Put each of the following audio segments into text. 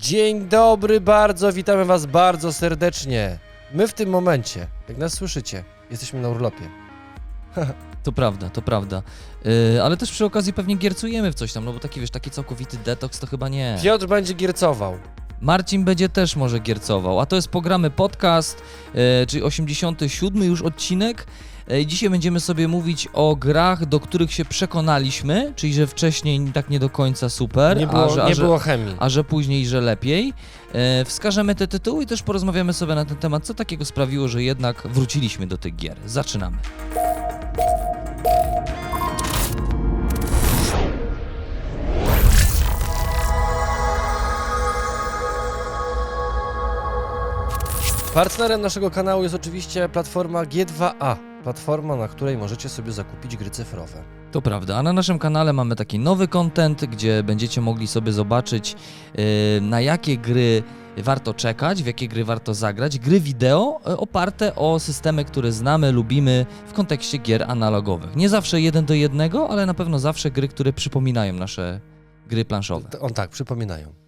Dzień dobry, bardzo witamy Was bardzo serdecznie. My w tym momencie, jak nas słyszycie, jesteśmy na urlopie. To prawda, to prawda. Yy, ale też przy okazji pewnie giercujemy w coś tam, no bo taki wiesz, taki całkowity detoks to chyba nie. Piotr będzie giercował. Marcin będzie też może giercował, a to jest programy podcast, yy, czyli 87 już odcinek. Yy, Dzisiaj będziemy sobie mówić o grach, do których się przekonaliśmy, czyli że wcześniej tak nie do końca super, Nie było, a, że, a, nie że, było chemii. a że później, że lepiej. Yy, Wskażemy te tytuły i też porozmawiamy sobie na ten temat, co takiego sprawiło, że jednak wróciliśmy do tych gier. Zaczynamy. Partnerem naszego kanału jest oczywiście platforma G2A. Platforma, na której możecie sobie zakupić gry cyfrowe. To prawda, a na naszym kanale mamy taki nowy content, gdzie będziecie mogli sobie zobaczyć yy, na jakie gry warto czekać, w jakie gry warto zagrać. Gry wideo yy, oparte o systemy, które znamy, lubimy w kontekście gier analogowych. Nie zawsze jeden do jednego, ale na pewno zawsze gry, które przypominają nasze gry planszowe. On tak, przypominają.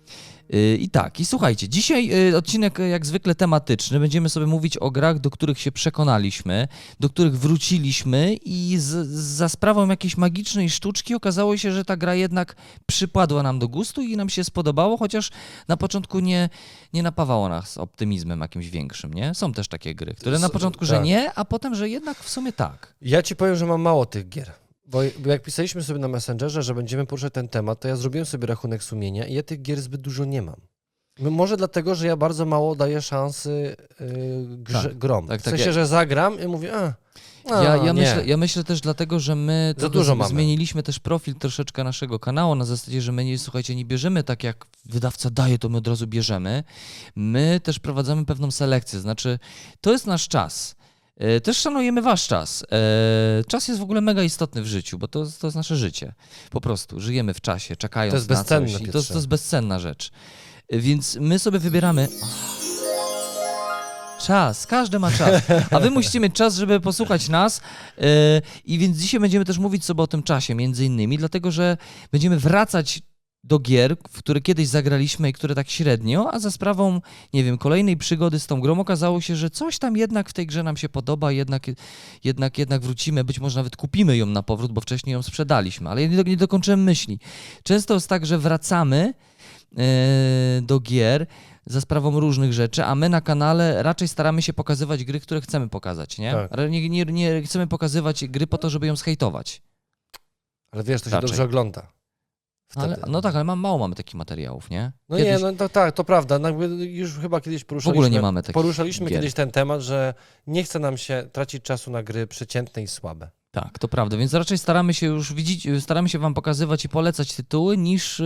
Yy, I tak, i słuchajcie, dzisiaj yy, odcinek yy, jak zwykle tematyczny. Będziemy sobie mówić o grach, do których się przekonaliśmy, do których wróciliśmy i z, za sprawą jakiejś magicznej sztuczki okazało się, że ta gra jednak przypadła nam do gustu i nam się spodobało, chociaż na początku nie, nie napawało nas optymizmem jakimś większym, nie? Są też takie gry, które na początku, że tak. nie, a potem, że jednak w sumie tak. Ja ci powiem, że mam mało tych gier. Bo jak pisaliśmy sobie na Messengerze, że będziemy poruszać ten temat, to ja zrobiłem sobie rachunek sumienia i ja tych gier zbyt dużo nie mam. Może dlatego, że ja bardzo mało daję szansy yy, grze, Tak, grom. tak, w tak, sensie, ja- że zagram i mówię, a, a Ja, ja, myślę, ja myślę też dlatego, że my Za dużo mamy. zmieniliśmy też profil troszeczkę naszego kanału na zasadzie, że my nie, słuchajcie, nie bierzemy tak jak wydawca daje, to my od razu bierzemy. My też prowadzamy pewną selekcję, znaczy to jest nasz czas. E, Też szanujemy wasz czas. E, Czas jest w ogóle mega istotny w życiu, bo to, to jest nasze życie. Po prostu żyjemy w czasie, czekając To jest na coś. I to, to jest bezcenna rzecz. E, Więc my sobie wybieramy. Czas, każdy ma czas. A wy musicie mieć czas, żeby posłuchać nas. I więc dzisiaj będziemy też mówić sobie o tym czasie, między innymi, dlatego że będziemy wracać do gier, w które kiedyś zagraliśmy i które tak średnio, a za sprawą, nie wiem, kolejnej przygody z tą grą okazało się, że coś tam jednak w tej grze nam się podoba, jednak, jednak, jednak wrócimy, być może nawet kupimy ją na powrót, bo wcześniej ją sprzedaliśmy. Ale nie, do, nie dokończyłem myśli. Często jest tak, że wracamy yy, do gier za sprawą różnych rzeczy, a my na kanale raczej staramy się pokazywać gry, które chcemy pokazać, nie? Tak. Ale Nie, nie, nie chcemy pokazywać gry po to, żeby ją zhejtować. Ale wiesz, to się Raczej. dobrze ogląda. Ale, no tak, ale mam, mało mamy takich materiałów, nie? No Kiedyś- nie, no to tak, to prawda. No już chyba kiedyś poruszaliśmy. ogóle nie mamy takich Poruszaliśmy gier. kiedyś ten temat, że nie chce nam się tracić czasu na gry przeciętne i słabe. Tak, to prawda, więc raczej staramy się już widzieć, staramy się wam pokazywać i polecać tytuły, niż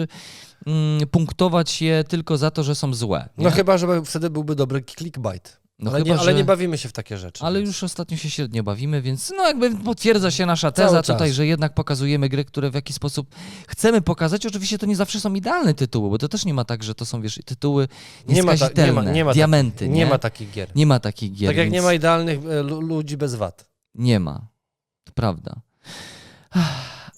mm, punktować je tylko za to, że są złe. Nie? No chyba, że wtedy byłby dobry clickbait. No ale, chyba, nie, ale że- nie bawimy się w takie rzeczy. Ale więc- już ostatnio się średnio bawimy, więc no jakby potwierdza się nasza teza tutaj, że jednak pokazujemy gry, które w jakiś sposób chcemy pokazać. Oczywiście to nie zawsze są idealne tytuły, bo to też nie ma tak, że to są, wiesz, tytuły Nie ma ta- nieskazitelne, nie ma- nie ma diamenty, nie? nie ma takich gier. Nie ma takich gier, tak jak więc nie ma idealnych e, lu- ludzi bez wad. nie ma. To prawda.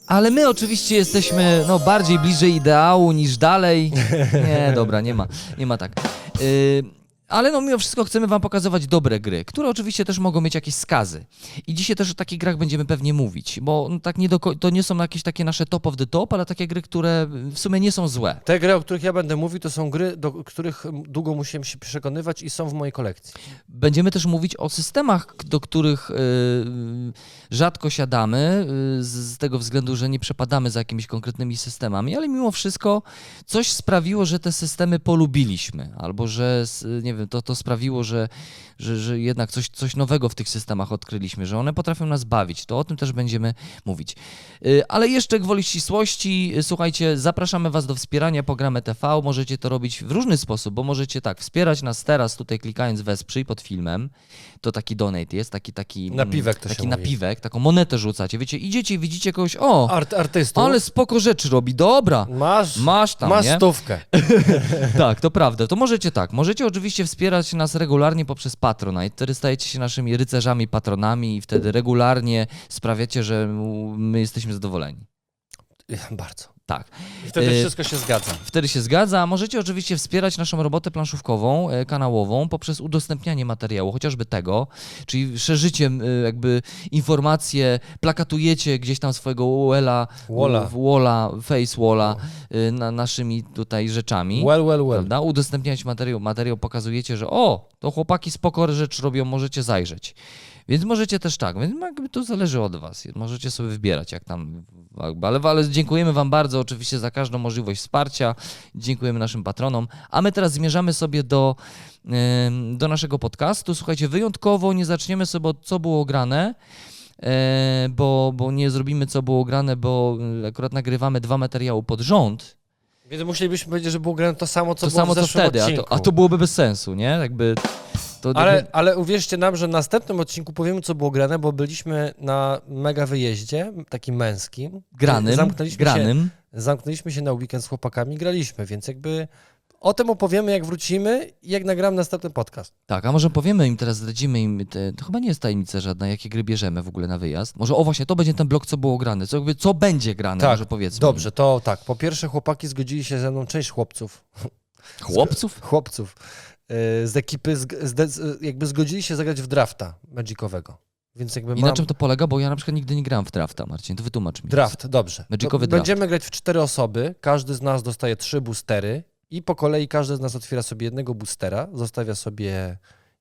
Ale my oczywiście jesteśmy no, bardziej bliżej ideału niż dalej. Nie, dobra, nie ma, nie ma tak. Yy, ale no mimo wszystko chcemy wam pokazywać dobre gry, które oczywiście też mogą mieć jakieś skazy. I dzisiaj też o takich grach będziemy pewnie mówić, bo no, tak nie do, to nie są jakieś takie nasze top of the top, ale takie gry, które w sumie nie są złe. Te gry, o których ja będę mówił, to są gry, do których długo musiałem się przekonywać i są w mojej kolekcji. Będziemy też mówić o systemach, do których y, rzadko siadamy, y, z, tego względu, że nie przepadamy za jakimiś konkretnymi systemami, ale mimo wszystko coś sprawiło, że te systemy polubiliśmy, albo że nie wiem, to, to sprawiło, że, że, że jednak coś, coś nowego w tych systemach odkryliśmy, że one potrafią nas bawić. To o tym też będziemy mówić. Y, Ale jeszcze gwoli ścisłości, y, słuchajcie, zapraszamy Was do wspierania programu TV. Możecie to robić w różny sposób, bo możecie tak wspierać nas teraz tutaj klikając wesprzyj pod filmem. To taki donate jest, taki taki mm, Napiwek to się taki mówi. napiwek, taką monetę rzucacie. Wiecie, idziecie i widzicie kogoś, o, Art, artystów. ale spoko rzeczy robi, dobra. Masz, Masz tam, masz nie? stówkę. Tak, to prawda. To możecie tak. Możecie oczywiście wspierać nas regularnie poprzez Patronite. Wtedy stajecie się naszymi rycerzami, patronami i wtedy regularnie sprawiacie, że my jesteśmy zadowoleni. Bardzo. Tak. I wtedy Y, wszystko się zgadza. Wtedy się zgadza. Możecie oczywiście wspierać naszą robotę planszówkową, e, kanałową poprzez udostępnianie materiału, chociażby tego, czyli szerzycie e, jakby informacje, plakatujecie gdzieś tam swojego walla, Walla. walla face walla e, na, naszymi tutaj rzeczami. Well, well, well. Prawda? Udostępniać materiał, materiał pokazujecie, że o, to chłopaki spoko rzecz robią, możecie zajrzeć. Więc możecie też tak, więc jakby to zależy od was. Możecie sobie wybierać, jak tam. Ale, ale dziękujemy wam bardzo oczywiście za każdą możliwość wsparcia. Dziękujemy naszym patronom. A my teraz zmierzamy sobie do, do naszego podcastu. Słuchajcie, wyjątkowo nie zaczniemy sobie od co było grane. e, Bo, bo nie zrobimy co było grane, bo e, akurat nagrywamy dwa materiały pod rząd. Więc musielibyśmy powiedzieć, że było grane to samo, co to było samo w co wtedy, a to, a to byłoby bez sensu, nie? Jakby to Ale, jakby, ale uwierzcie nam, że w następnym odcinku powiemy, co było grane, bo byliśmy na mega wyjeździe, takim męskim. granym, Zamknęliśmy granym. Się, zamknęliśmy się na weekend z chłopakami, graliśmy, więc jakby o tym opowiemy, jak wrócimy i jak nagram następny podcast. Tak, a może powiemy im teraz, zdradzimy im, te, to chyba nie jest tajemnica żadna, jakie gry bierzemy w ogóle na wyjazd. Może o właśnie, to będzie ten blok, co było grane, co, jakby, co będzie grane, Tak, może powiedzmy. Dobrze, to tak. Po pierwsze, chłopaki zgodzili się ze mną, część chłopców, Chłopców? chłopców z ekipy, z- jakby zgodzili się zagrać w drafta magicowego. Więc jakby I mam... na czym to polega? Bo ja na przykład nigdy nie grałem w drafta, Marcin, to wytłumacz mi. Draft, dobrze. Magicowy No, draft. Będziemy grać w cztery osoby, każdy z nas dostaje trzy boostery i po kolei każdy z nas otwiera sobie jednego boostera, zostawia sobie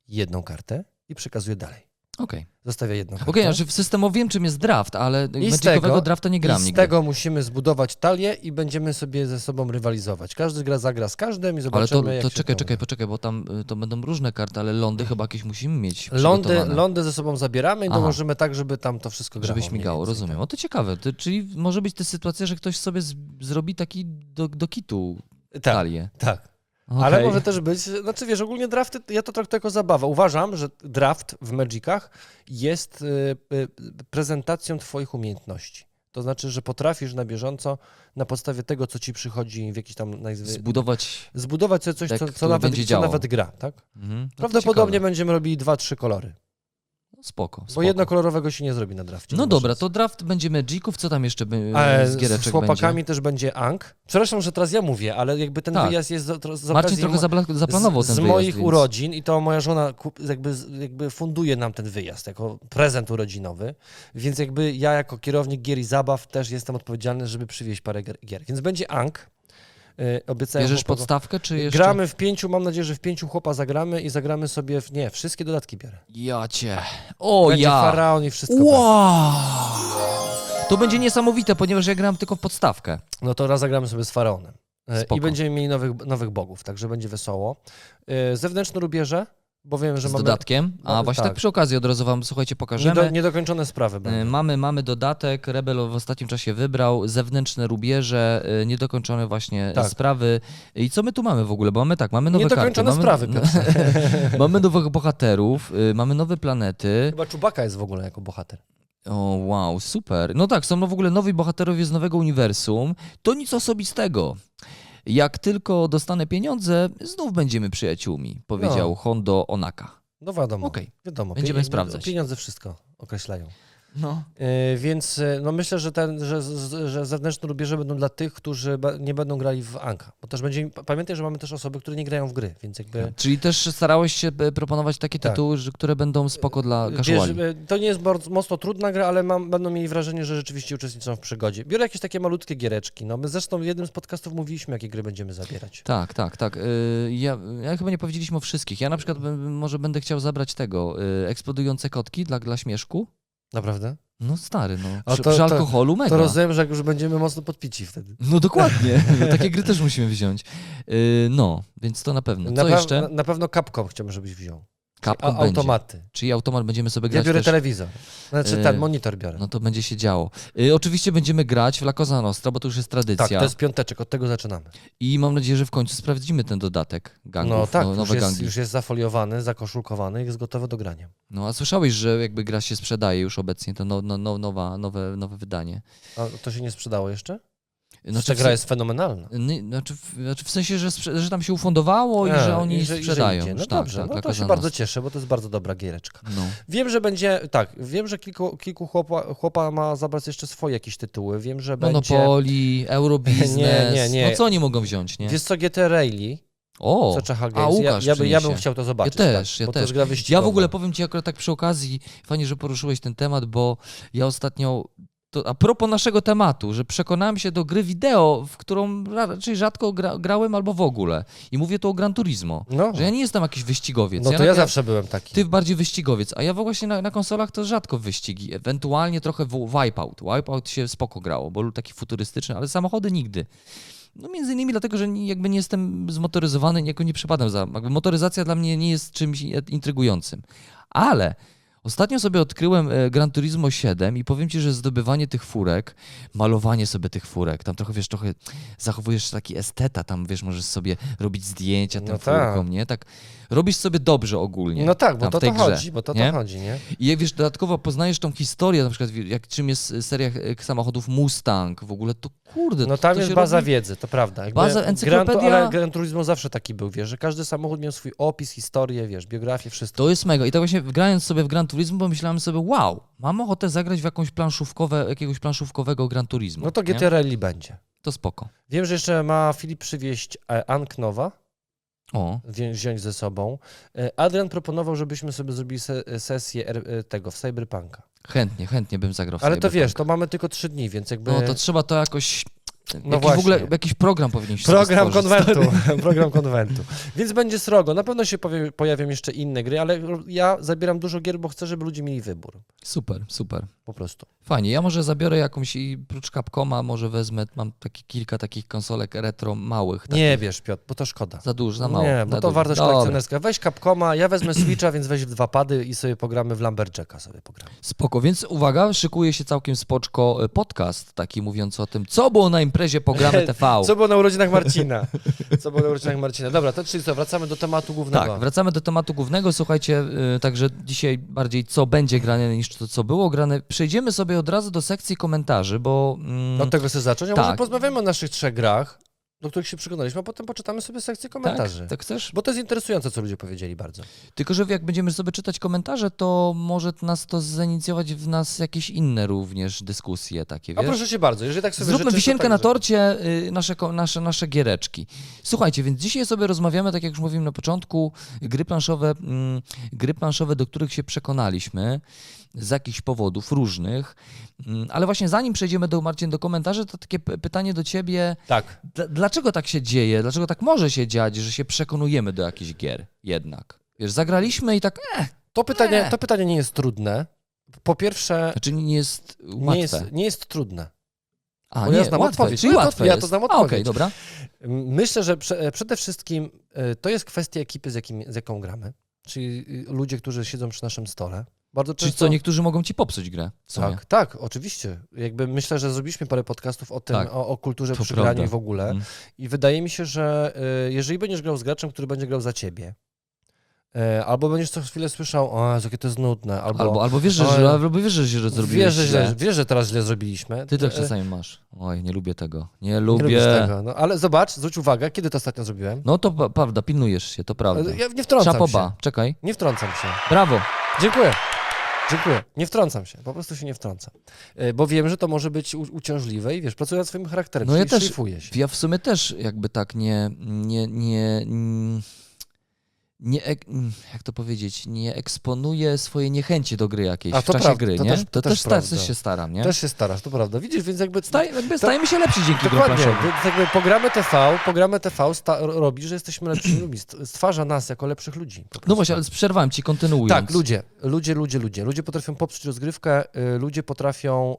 jedną kartę i przekazuje dalej. Okej, Zostawia jedną kartę. okej, znaczy w systemowo wiem, czym jest draft, ale z magicowego tego- drafta nie I gram z nigdy. tego musimy zbudować talię i będziemy sobie ze sobą rywalizować. Każdy gra zagra z każdym i Ale zobaczymy, to, jak to się czekaj, to czekaj, poczekaj, bo tam y, to będą różne karty, ale lądy chyba jakieś musimy mieć Lądy, przygotowane. lądy ze sobą zabieramy i Aha. dołożymy tak, żeby tam to wszystko grało. Żeby mniej śmigało, więcej, rozumiem. tak. O to ciekawe, to, czyli może być ta sytuacja, że ktoś sobie z, zrobi taki do, do kitu Tak, talię. tak. Ale Okej. może też być, znaczy wiesz, ogólnie drafty, ja to traktuję jako zabawę. Uważam, że draft w Magicach jest y, y, prezentacją twoich umiejętności. To znaczy, że potrafisz na bieżąco na podstawie tego, co ci przychodzi w jakiś tam nazwy, Zbudować. zbudować sobie coś, co, co, nawet, co nawet gra, tak? Mhm. Prawdopodobnie ciekawe. będziemy robili dwa, trzy kolory. No Spoko, Bo spoko. jednokolorowego się nie zrobi na drafcie. No dobra, to draft będzie Magiców, co tam jeszcze by, z z, giereczek z chłopakami będzie? też będzie Ank. Przepraszam, że teraz ja mówię, ale jakby ten Tak. wyjazd jest z, z Marcin trochę zaplanował z, ten z wyjazd, moich więc... urodzin i to moja żona jakby, jakby funduje nam ten wyjazd jako prezent urodzinowy, więc jakby ja jako kierownik gier i zabaw też jestem odpowiedzialny, żeby przywieźć parę gier-. Więc będzie Ank. Yy, obiecałem Bierzesz chłopakom- podstawkę, czy jeszcze... Gramy w pięciu, mam nadzieję, że w pięciu chłopa zagramy i zagramy sobie, w, nie, wszystkie dodatki biorę. Ja cię. O będzie ja. faraon i wszystko. Wow. To będzie niesamowite, ponieważ ja grałem tylko w podstawkę. No to raz zagramy sobie z faraonem. E, Spoko. I będziemy mieli nowych, nowych bogów, także będzie wesoło. E, Zewnętrzne rubieże, bo wiem, że Z mamy dodatkiem. A mamy- właśnie tak. tak. przy okazji od razu wam, słuchajcie, pokażemy. niedo, niedokończone sprawy. Y, Będą. Mamy, mamy dodatek, Rebel w ostatnim czasie wybrał, zewnętrzne rubieże, y, niedokończone właśnie Tak. sprawy. I co my tu mamy w ogóle? Bo mamy tak, mamy nowe Niedokończone karty. sprawy, mamy, Piotrze. mamy nowych bohaterów, y, mamy nowe planety. Chyba Czubaka jest w ogóle jako bohater. O, wow, super. No tak, są no w ogóle nowi bohaterowie z nowego uniwersum. To nic osobistego. Jak tylko dostanę pieniądze, znów będziemy przyjaciółmi, powiedział No. Hondo Onaka. No wiadomo. Okej. Wiadomo. Będziemy Pie- sprawdzać. Pieniądze wszystko określają. No. E, więc e, no myślę, że, ten, że, że zewnętrzne rubieże będą dla tych, którzy nie będą grali w Anka. Bo też będzie, pamiętaj, że mamy też osoby, które nie grają w gry, więc jakby... Czyli też starałeś się e, proponować takie Tak. tytuły, że, które będą spoko dla casuali. to nie jest bardzo, mocno trudna gra, ale mam, będą mieli wrażenie, że rzeczywiście uczestniczą w przygodzie. Biorę jakieś takie malutkie giereczki. No, my zresztą w jednym z podcastów mówiliśmy, jakie gry będziemy zabierać. Tak, tak, tak. Ja, ja chyba nie powiedzieliśmy o wszystkich. Ja na przykład może będę chciał zabrać tego, eksplodujące kotki dla, dla śmieszku. Naprawdę? No stary, no. A Przy, to- przy to- alkoholu mega. To rozumiem, że jak już będziemy mocno podpici wtedy. No dokładnie. Takie gry też musimy wziąć. Y, No, więc to na pewno. Na, Co pew- jeszcze? na, na pewno Capcom chciałbym, żebyś wziął. Będzie. automaty. Czyli automat będziemy sobie Ja grać biorę też. telewizor. Znaczy E, ten monitor biorę. No to będzie się działo. Y, oczywiście będziemy grać w La Cosa Nostra, bo to już jest tradycja. tak, to jest piąteczek, od tego zaczynamy. I mam nadzieję, że w końcu sprawdzimy ten dodatek gangów, no tak, no, już, nowe jest, gangi. już jest zafoliowany, zakoszulkowany i jest gotowy do grania. No a słyszałeś, że jakby gra się sprzedaje już obecnie, to no, no, no, nowa, nowe, nowe wydanie. A to się nie sprzedało jeszcze? Znaczy, w gra jest fenomenalna. Nie, Znaczy, w- znaczy w sensie, że, że tam się ufundowało i A, że oni i że- i że sprzedają. idzie. No tak, dobrze, tak, no to się Kazanos. bardzo cieszę, bo to jest bardzo dobra giereczka. No. Wiem, że będzie, tak, wiem, że kilku, kilku chłopa, chłopa ma zabrać jeszcze swoje jakieś tytuły. Wiem, że będzie... Monopoly, Eurobiznes. Nie, nie, nie. No co oni mogą wziąć, nie? Wiesz co, GT Rally, O, co Czacha a Games, ja, Łukasz ja, by, ja bym chciał to zobaczyć. Ja też, tak, ja też. Ja w ogóle powiem Ci akurat tak przy okazji, fajnie, że poruszyłeś ten temat, bo ja ostatnio, to a propos naszego tematu, że przekonałem się do gry wideo, w którą ra- raczej rzadko gra, grałem albo w ogóle. I mówię tu o Gran Turismo. No, Że ja nie jestem jakiś wyścigowiec. no to na- ja zawsze byłem taki. Ty bardziej wyścigowiec, a ja właśnie na, na konsolach to rzadko wyścigi. Ewentualnie trochę Wipeout. Wipeout się spoko grało, bo był taki futurystyczny, ale samochody nigdy. No między innymi dlatego, że jakby nie jestem zmotoryzowany, jako nie przypadam za... Jakby motoryzacja dla mnie nie jest czymś intrygującym. Ale ostatnio sobie odkryłem e, Gran Turismo 7 i powiem ci, że zdobywanie tych furek, malowanie sobie tych furek, tam trochę, wiesz, trochę zachowujesz taki esteta, tam, wiesz, możesz sobie robić zdjęcia tym No furkom, nie? Tak, robisz sobie dobrze ogólnie. No tak, bo to to grze, chodzi, bo to nie? to chodzi, nie? I jak wiesz, dodatkowo poznajesz tą historię, na przykład jak czym jest seria e, samochodów Mustang, w ogóle to kurde, No to, tam to jest się baza robi... wiedzy, to prawda. Jakby Baza, Gran, encyklopedia- ale Gran Turismo zawsze taki był, wiesz, że każdy samochód miał swój opis, historię, wiesz, biografię, wszystko. To jest mega. I tak właśnie grając sobie w Gran Turismo, pomyślałem sobie, wow, mam ochotę zagrać w jakąś planszówkowe, jakiegoś planszówkowego Gran Turismo. No to? GT Rally będzie. To spoko. Wiem, że jeszcze ma Filip przywieźć e, Anknowa, O, wziąć ze sobą. E, Adrian proponował, żebyśmy sobie zrobili se, sesję e, tego, w Cyberpunka. chętnie, chętnie bym zagrał w Ale to wiesz, to mamy tylko trzy dni, więc jakby... No to trzeba to jakoś... No jakiś w ogóle właśnie. jakiś program powinien się Program konwentu, program konwentu. Więc będzie srogo. Na pewno się powie, pojawią jeszcze inne gry, ale ja zabieram dużo gier, bo chcę, żeby ludzie mieli wybór. Super, super. Po prostu. Fajnie, ja może zabiorę jakąś i prócz Capcoma może wezmę, mam taki, kilka takich konsolek retro małych. Nie takich. wiesz, Piotr, bo to szkoda. Za dużo, za mało. Nie, bo to wartość Dobra. kolekcjonerska. Weź Capcoma, ja wezmę Switcha, więc weź w dwa pady i sobie pogramy w Lumberjacka sobie pogramy. Spoko, więc uwaga, szykuje się całkiem spoczko e, podcast, taki mówiący o tym, co było na imprezie Pogramy TV. Co było na urodzinach Marcina? Co było na urodzinach Marcina? Dobra, to czyli co, wracamy do tematu głównego. Tak, wracamy do tematu głównego. Słuchajcie, y, także dzisiaj bardziej co będzie grane niż to, co było grane. Przejdziemy sobie od razu do sekcji komentarzy, bo... mm, Od tego chcę zacząć, a Tak. może porozmawiamy o naszych trzech grach, do których się przekonaliśmy, a potem poczytamy sobie sekcję komentarzy. tak, tak chcesz? Bo to jest interesujące, co ludzie powiedzieli bardzo. Tylko, że jak będziemy sobie czytać komentarze, to może nas to zainicjować w nas jakieś inne również dyskusje takie, A wiesz? proszę cię bardzo, jeżeli tak sobie Zróbmy życzysz, wisienkę tak, na torcie, y, nasze, nasze, nasze giereczki. Słuchajcie, więc dzisiaj sobie rozmawiamy, tak jak już mówiłem na początku, gry planszowe, mm, gry planszowe, do których się przekonaliśmy z jakichś powodów różnych. Mm, Ale właśnie zanim przejdziemy do Marcin do komentarzy, to takie pytanie do ciebie. Tak. Dl- Dlaczego tak się dzieje? Dlaczego tak może się dziać, że się przekonujemy do jakichś gier jednak? Wiesz, zagraliśmy i tak, eh, To pytanie, Nie. to pytanie nie jest trudne. Po pierwsze, znaczy nie jest łatwe. nie jest, nie jest trudne. A, bo nie, ja znam łatwe, odpowiedź. czyli Ja to- łatwe ja to jest. znam A, Okej, odpowiedź. dobra. Myślę, że prze, przede wszystkim e, to jest kwestia ekipy, z, jakim, z jaką gramy. Czyli y, ludzie, którzy siedzą przy naszym stole. Bardzo Czyli często... co, niektórzy mogą ci popsuć grę. Tak, tak, oczywiście. Jakby myślę, że zrobiliśmy parę podcastów o tym, Tak, o, o kulturze to przy graniu prawda. i w ogóle. Mm. I wydaje mi się, że y, jeżeli będziesz grał z graczem, który będzie grał za ciebie, y, albo będziesz co chwilę słyszał, o jakie to jest nudne, albo, Albo, albo wiesz, że, że, albo wiesz, że źle zrobiłeś wiesz, że, źle. źle, wiesz, że teraz źle zrobiliśmy. Ty tak Y, czasami masz. Oj, nie lubię tego. Nie Nie lubię. lubisz tego. No, ale zobacz, zwróć uwagę, kiedy to ostatnio zrobiłem. No to prawda, pilnujesz się, to prawda. Ja nie wtrącam Czapoba, się. czekaj. Nie wtrącam się. Brawo. Dziękuję. Dziękuję. Nie wtrącam się, po prostu się nie wtrącam. Y, Bo wiem, że to może być uciążliwe i wiesz, pracuję nad swoim charakterem, No ja też- się. Ja w sumie też jakby tak nie, nie, nie, nie, ek- jak to powiedzieć, nie eksponuję swojej niechęci do gry jakiejś A, w to czasie gry, to nie? też- to to też, też się staram, nie? Też się starasz, to prawda. Widzisz, więc jakby... Staj, jakby stajemy się lepsi dzięki grom Dokładnie, planszowym. więc jakby pogramy TV, pogramy TV sta- robi, że jesteśmy lepszymi ludźmi, st- stwarza nas jako lepszych ludzi. No właśnie, ale przerwałem ci, kontynuując. Tak, ludzie, ludzie, ludzie, ludzie. Ludzie potrafią popsuć rozgrywkę, y, ludzie potrafią,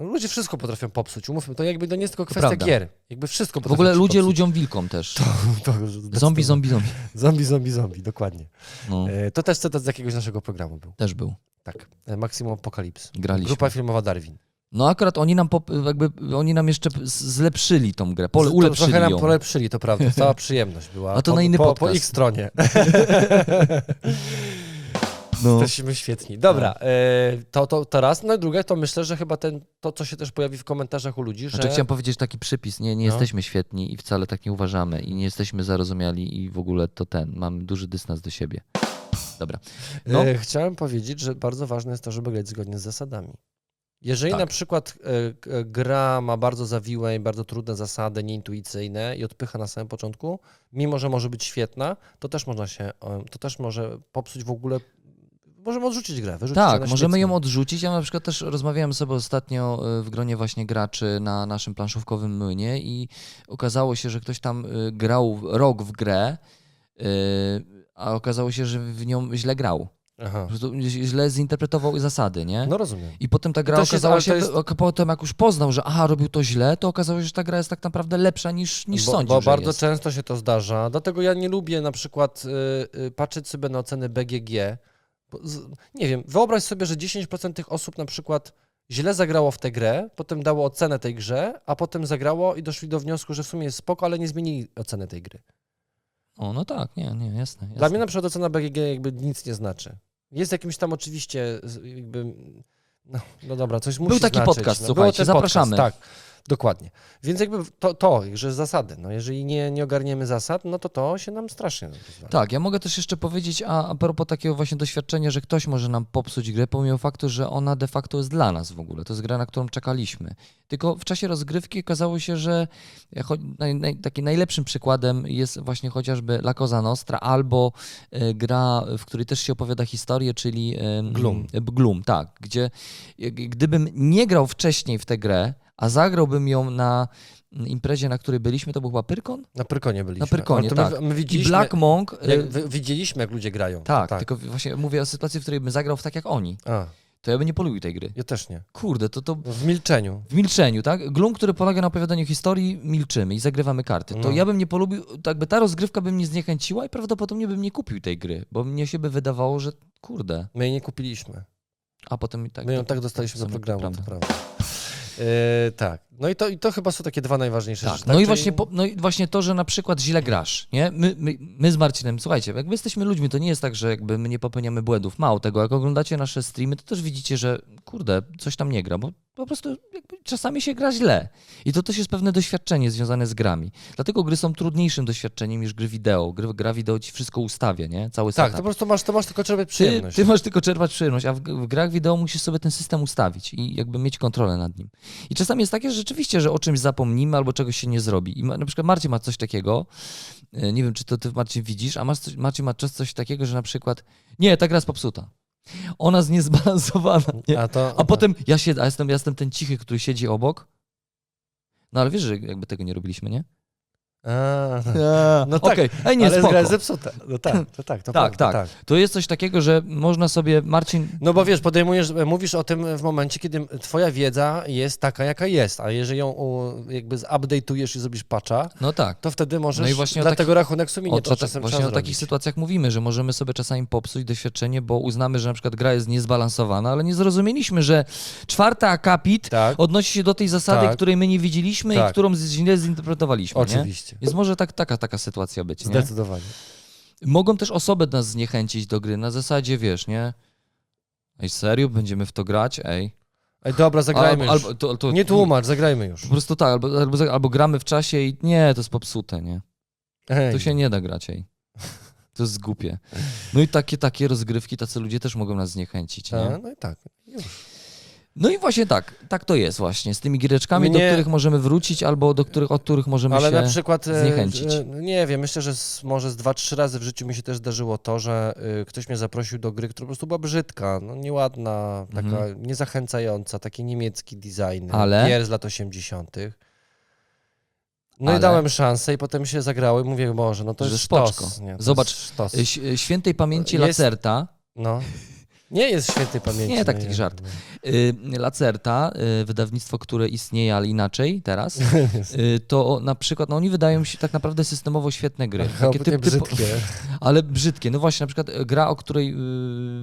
y, ludzie wszystko potrafią popsuć. Umówmy, to jakby to nie jest tylko kwestia gier. Jakby wszystko W ogóle ludzie popsuć. ludziom wilkom też. To, Zombie, zombie, zombie. Zombie, zombie, zombie, dokładnie. No, Y, To też cytat z jakiegoś naszego programu był. też był. Tak, y, Maximum Apocalypse. Graliśmy. Grupa filmowa Darwin. No akurat oni nam, jakby, oni nam jeszcze zlepszyli tą grę, pole, To ulepszyli Trochę nam polepszyli, to prawda. Cała przyjemność była. A to po, na inny po, Po podcast. ich stronie. No. Jesteśmy świetni. Dobra, e, to, to, to raz. No i drugie, to myślę, że chyba ten, to, co się też pojawi w komentarzach u ludzi, że... Znaczy chciałem powiedzieć taki przypis, nie, nie No. jesteśmy świetni i wcale tak nie uważamy i nie jesteśmy zarozumiali i w ogóle to ten, mamy duży dystans do siebie. Dobra. No, E, chciałem powiedzieć, że bardzo ważne jest to, żeby grać zgodnie z zasadami. Jeżeli Tak. na przykład e, k- e, gra ma bardzo zawiłe i bardzo trudne zasady, nieintuicyjne i odpycha na samym początku, mimo że może być świetna, to też można się, e, to też może popsuć w ogóle, możemy odrzucić grę, Tak, możemy ją odrzucić. Ja na przykład też rozmawiałem sobie ostatnio y, w gronie właśnie graczy na naszym planszówkowym młynie i okazało się, że ktoś tam y, grał rok w grę, y, a okazało się, że w nią źle grał. Aha. Po prostu źle zinterpretował zasady, nie? No rozumiem. I potem ta gra To się- okazała się, jest- ok- potem jak już poznał, że aha, robił to źle, to okazało się, że ta gra jest tak naprawdę lepsza niż, niż bo, sądził, Bo bardzo jest. często się to zdarza. Dlatego ja nie lubię na przykład y, y, patrzeć sobie na oceny BGG. Nie wiem, wyobraź sobie, że 10% tych osób na przykład źle zagrało w tę grę, potem dało ocenę tej grze, a potem zagrało i doszli do wniosku, że w sumie jest spoko, ale nie zmienili oceny tej gry. O, no tak, nie, nie, jasne. jasne. Dla mnie na przykład ocena BGG jakby nic nie znaczy. Jest jakimś tam oczywiście jakby... No, no dobra, coś musi taki znaczyć. podcast, no, słuchajcie, zapraszamy. Podcast, tak, dokładnie. Więc jakby to, to że zasady. No jeżeli nie, nie ogarniemy zasad, no to to się nam strasznie zdarza. Tak, ja mogę też jeszcze powiedzieć, a, a propos takiego właśnie doświadczenia, że ktoś może nam popsuć grę, pomimo faktu, że ona de facto jest dla nas w ogóle. To jest gra, na którą czekaliśmy. Tylko w czasie rozgrywki okazało się, że naj, naj, takim najlepszym przykładem jest właśnie chociażby La Cosa Nostra albo e, gra, w której też się opowiada historię, czyli e, Gloom. e, Gloom, tak, gdzie e, gdybym nie grał wcześniej w tę grę, a zagrałbym ją na imprezie, na której byliśmy, to był chyba Pyrkon? Na Pyrkonie byliśmy. Na Pyrkonie, to tak. My, my I widzieliśmy, Black Monk... jak, wy, widzieliśmy, jak ludzie grają. tak, tylko właśnie mówię o sytuacji, w której bym zagrał w tak jak oni. A, To ja bym nie polubił tej gry. ja też nie. Kurde, to to W milczeniu. w milczeniu, tak? Glum, który polega na opowiadaniu historii, milczymy i zagrywamy karty. To No. ja bym nie polubił, tak by ta rozgrywka by mnie zniechęciła i prawdopodobnie bym nie kupił tej gry, bo mnie się by wydawało, że kurde, My jej nie kupiliśmy. a potem i tak... My ją tak dostaliśmy do samo, programu, prawda. to prawda. E, tak. No i to, i to chyba są takie dwa najważniejsze Tak, rzeczy. no, tak? i Czyli- właśnie, po, no i właśnie to, że na przykład źle grasz, nie? My, my, my z Marcinem, słuchajcie, jak my jesteśmy ludźmi, to nie jest tak, że jakby my nie popełniamy błędów. Mało tego, jak oglądacie nasze streamy, to też widzicie, że kurde, coś tam nie gra, bo po prostu jakby czasami się gra źle. I to też jest pewne doświadczenie związane z grami. Dlatego gry są trudniejszym doświadczeniem niż gry wideo. Gry, gra wideo ci wszystko ustawia, nie? Cały Tak, to setup. po prostu masz, to masz tylko czerpać Ty, przyjemność. ty masz tylko czerpać przyjemność, a w, w grach wideo musisz sobie ten system ustawić i jakby mieć kontrolę nad nim. I czasami jest takie, że rzeczywiście, że o czymś zapomnimy albo czegoś się nie zrobi. I ma, na przykład Marcin ma coś takiego, e, nie wiem, czy to ty Marcin widzisz, a coś, Marcin ma czas coś takiego, że na przykład nie, ta gra jest popsuta. Ona jest niezbalansowana. Nie? A, to, A potem ja siedzę, a jestem, ja jestem ten cichy, który siedzi obok. No ale wiesz, że jakby tego nie robiliśmy, nie? A, No no tak, Okej, Ej, nie, ale spoko. gra jest zepsuta. No tak, to tak, to Tak, prawda, tak. To jest coś takiego, że można sobie, Marcin, No bo wiesz, podejmujesz, mówisz o tym w momencie, kiedy twoja wiedza jest taka, jaka jest, a jeżeli ją u, jakby zupdate'ujesz i zrobisz patcha, no tak. to wtedy możesz No i właśnie o dlatego rachunek sumienia O, to czasem właśnie trzeba o takich sytuacjach mówimy, że możemy sobie czasami popsuć doświadczenie, bo uznamy, że na przykład gra jest niezbalansowana, ale nie zrozumieliśmy, że czwarta akapit Tak, odnosi się do tej zasady, Tak. której my nie widzieliśmy i Tak. którą z- źle zinterpretowaliśmy. Nie? Oczywiście. Więc może tak, taka, taka sytuacja być. Nie? Zdecydowanie. Mogą też osoby nas zniechęcić do gry na zasadzie, wiesz, nie? Ej, serio? Będziemy w to grać? Ej. Ej, dobra, zagrajmy albo, już. albo, to, to, Nie tłumacz, zagrajmy już. Po prostu tak, albo, albo, albo gramy w czasie i nie, to jest popsute, nie? Ej. To się nie da grać, ej. To jest głupie. No i takie, takie rozgrywki, tacy ludzie też mogą nas zniechęcić, A, nie? no i tak. Już. No i właśnie tak, tak to jest właśnie, z tymi giereczkami, do Mnie- których możemy wrócić albo do których, od których możemy Ale się... na przykład, e, zniechęcić. e, nie wiem, myślę, że z, może z dwa, trzy razy w życiu mi się też zdarzyło to, że y, ktoś mnie zaprosił do gry, która po prostu była brzydka, no, nieładna, taka Mhm. niezachęcająca, taki niemiecki design, Ale? gier z lat 80. No Ale? i dałem szansę i potem się zagrało i mówię, Boże, no to Że jest sztos. Nie, to Zobacz, jest sztos. Świętej pamięci Jest- Lacerta, No. Nie jest świętej pamięci. Nie, tak, no taki żart. no. Lacerta, y, wydawnictwo, które istnieje, ale inaczej teraz, y, to na przykład, no oni wydają się tak naprawdę systemowo świetne gry. Takie Takie typ, typ, brzydkie. Ale brzydkie. No właśnie, na przykład gra, o której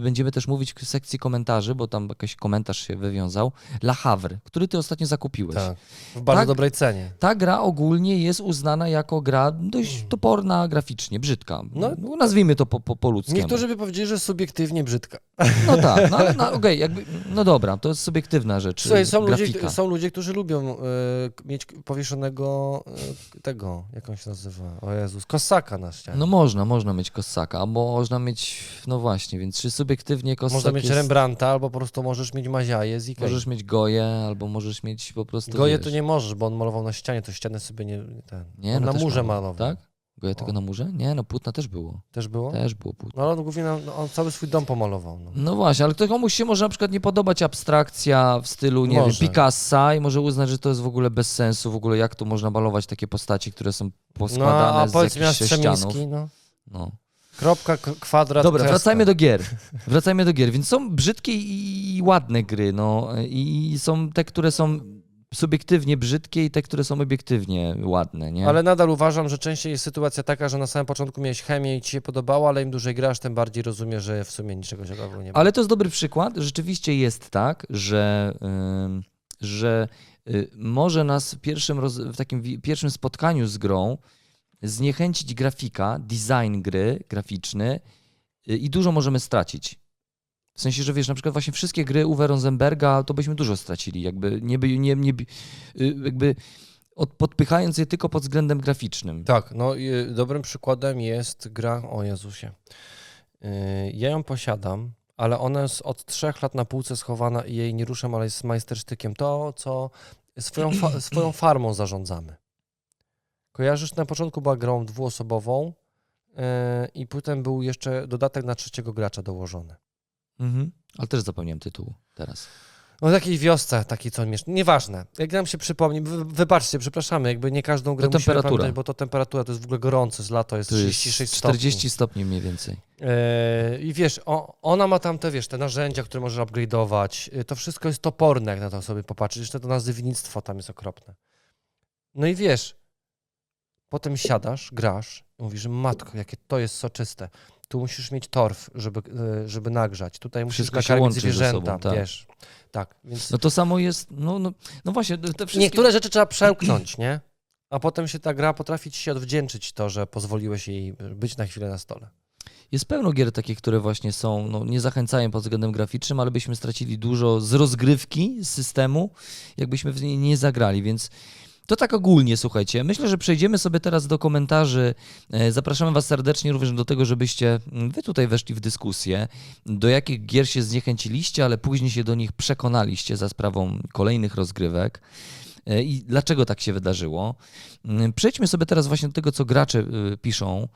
będziemy też mówić w sekcji komentarzy, bo tam jakiś komentarz się wywiązał. La Havre, który ty ostatnio zakupiłeś. Tak. W bardzo Tak? dobrej cenie. Ta gra ogólnie jest uznana jako gra dość toporna graficznie, brzydka. No, No, nazwijmy to po, po, po ludzkiemu. Niektórzy by powiedzieli, że subiektywnie brzydka. No tak, no, no, okej, jakby, no dobra, to jest subiektywna rzecz. Słuchaj, są ludzie, grafika. są ludzie, którzy lubią e, mieć powieszonego e, tego, jak on się nazywa? O Jezus, kosaka na ścianie. No można, można mieć Kossaka, a można mieć, no właśnie, więc czy subiektywnie Kossak Można mieć jest, Rembrandta, albo po prostu możesz mieć Maziaję z Ikei. możesz mieć Goję, albo możesz mieć po prostu, Goje wiesz, to nie możesz, bo on malował na ścianie, to ścianę sobie nie... Ten. Nie, on no na murze malował. Tak? Tylko O. na murze? Nie, no płótna też było. Też było? Też było płótno. No ale on głównie na, no, on cały swój dom pomalował. No. No właśnie, ale to komuś się może na przykład nie podobać abstrakcja w stylu, nie Może. wiem, Picassa i może uznać, że to jest w ogóle bez sensu, w ogóle jak tu można malować takie postaci, które są No poskładane a z powiedz mi na jakichś. Strzemiński, no. No. Kropka, k- kwadrat, Dobra, kreska. wracajmy do gier. Wracajmy do gier. Więc są brzydkie i i ładne gry, no. I są te, które są subiektywnie brzydkie i te, które są obiektywnie ładne, nie? Ale nadal uważam, że częściej jest sytuacja taka, że na samym początku miałeś chemię i ci się podobało, ale im dłużej grasz, tym bardziej rozumiesz, że w sumie niczego ciekawego nie ma. Ale to jest dobry przykład. Rzeczywiście jest tak, że, ym, że y, może nas w pierwszym, roz, w takim pierwszym spotkaniu z grą zniechęcić grafika, design gry graficzny y, i dużo możemy stracić. W sensie, że wiesz, na przykład właśnie wszystkie gry Uwe Rosenberga, to byśmy dużo stracili, jakby nie, by, nie, nie y, jakby od, podpychając je tylko pod względem graficznym. Tak, no y, dobrym przykładem jest gra o Jezusie. Y, Ja ją posiadam, ale ona jest od trzech lat na półce schowana i jej nie ruszam, ale jest majstersztykiem. To, co swoją, fa- swoją farmą zarządzamy. Kojarzysz, na początku była grą dwuosobową y, i potem był jeszcze dodatek na trzeciego gracza dołożony. Mhm. Ale też zapomniałem tytułu teraz. No w takiej wiosce, taki co mieszka. Nieważne. Jak nam się przypomni, wy, wybaczcie, przepraszamy, jakby nie każdą grę To musimy pamiętać, bo to temperatura to jest w ogóle gorące, z lato jest To 36 jest stopni. 40 stopni mniej więcej. Yy, I wiesz, o, ona ma tam te, wiesz, te narzędzia, które możesz upgrade'ować. Yy, To wszystko jest toporne, jak na to sobie popatrzysz. Jeszcze to nazywnictwo tam jest okropne. No i wiesz, potem siadasz, grasz i mówisz, matko, jakie to jest soczyste. Tu musisz mieć torf, żeby, yy, żeby nagrzać. Tutaj musisz Wszystko nakarmić zwierzęta, sobą, tak. wiesz. Tak, więc No to samo jest, no, no, no właśnie, te wszystkie... niektóre rzeczy trzeba przełknąć, nie? A potem się ta gra potrafi ci się odwdzięczyć to, że pozwoliłeś jej być na chwilę na stole. Jest pełno gier takich, które właśnie są, no, nie zachęcają pod względem graficznym, ale byśmy stracili dużo z rozgrywki, z systemu, jakbyśmy w niej nie zagrali, więc to tak ogólnie, słuchajcie. Myślę, że przejdziemy sobie teraz do komentarzy. E, Zapraszamy Was serdecznie również do tego, żebyście mm, Wy tutaj weszli w dyskusję, do jakich gier się zniechęciliście, ale później się do nich przekonaliście za sprawą kolejnych rozgrywek. E, I dlaczego tak się wydarzyło? Mm, Przejdźmy sobie teraz właśnie do tego, co gracze y, piszą.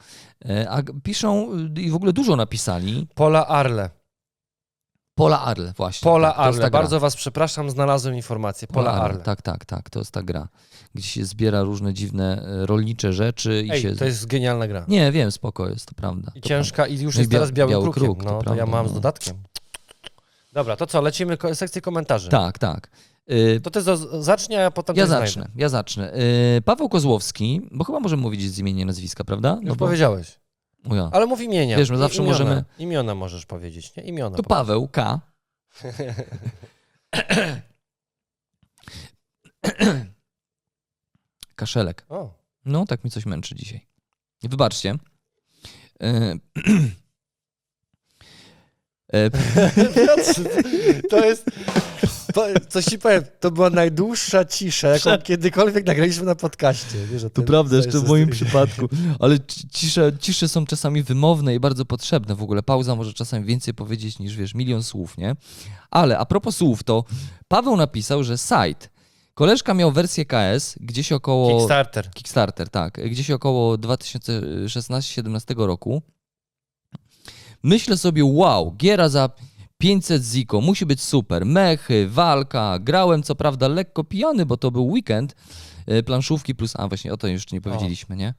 E, A piszą y, i w ogóle dużo napisali. Pola Arle. Pola Arle, właśnie. Pola tak, Arle. Bardzo was przepraszam, znalazłem informację. Pola Arle. Tak, tak, tak. To jest ta gra, gdzie się zbiera różne dziwne e, rolnicze rzeczy i Ej, się. to jest genialna gra. Nie, wiem, spoko jest, to prawda. I to ciężka i już No jest teraz biały krukiem. kruk, to no, to prawda, ja mam z no. dodatkiem. Dobra, to co, lecimy sekcję komentarzy. Prawda. Tak, tak. Y, To ty zacznij, a potem Ja coś znajdę. zacznę, ja zacznę. Y, Paweł Kozłowski, bo chyba możemy mówić z imienia nazwiska, prawda? Już bo, powiedziałeś. O ja. Ale mów imienia. Wiesz, my zawsze imiona. możemy- Imiona możesz powiedzieć, nie? Imiona. To Paweł K. Kaszelek. O. No, tak mi coś męczy dzisiaj. Wybaczcie. E, e, to jest... Po, coś ci powiem, to była najdłuższa cisza, jaką kiedykolwiek nagraliśmy na podcaście. Wiesz, To prawda, jeszcze w moim przypadku. Ale ci- cisze, cisze są czasami wymowne i bardzo potrzebne. W ogóle pauza może czasami więcej powiedzieć niż, wiesz, milion słów, nie? Ale a propos słów, to Paweł napisał, że site. Koleżka miał wersję KS gdzieś około... Kickstarter. Kickstarter, tak. Gdzieś około 2016-17 roku. Myślę sobie, wow, giera za 500 ziko, musi być super. Mechy, walka. Grałem co prawda lekko pijany, bo to był weekend. E, Planszówki plus, a właśnie o to jeszcze nie powiedzieliśmy, nie?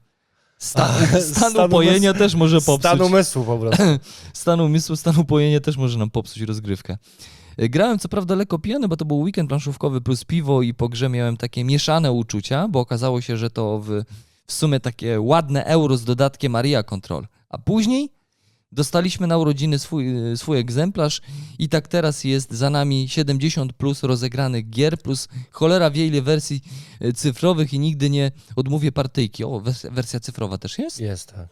Stan, stan upojenia też może popsuć. Stan umysłu po prostu. Stan umysłu, stan upojenia też może nam popsuć rozgrywkę. E, Grałem co prawda lekko pijany, bo to był weekend planszówkowy plus piwo i po grze miałem takie mieszane uczucia, bo okazało się, że to w, w sumie takie ładne euro z dodatkiem Aria Control. A później dostaliśmy na urodziny swój, y, swój egzemplarz i tak teraz jest za nami 70 plus rozegranych gier, plus cholera wie ile wersji y, cyfrowych i nigdy nie odmówię partyjki. O, wers- wersja cyfrowa też jest? Jest, tak.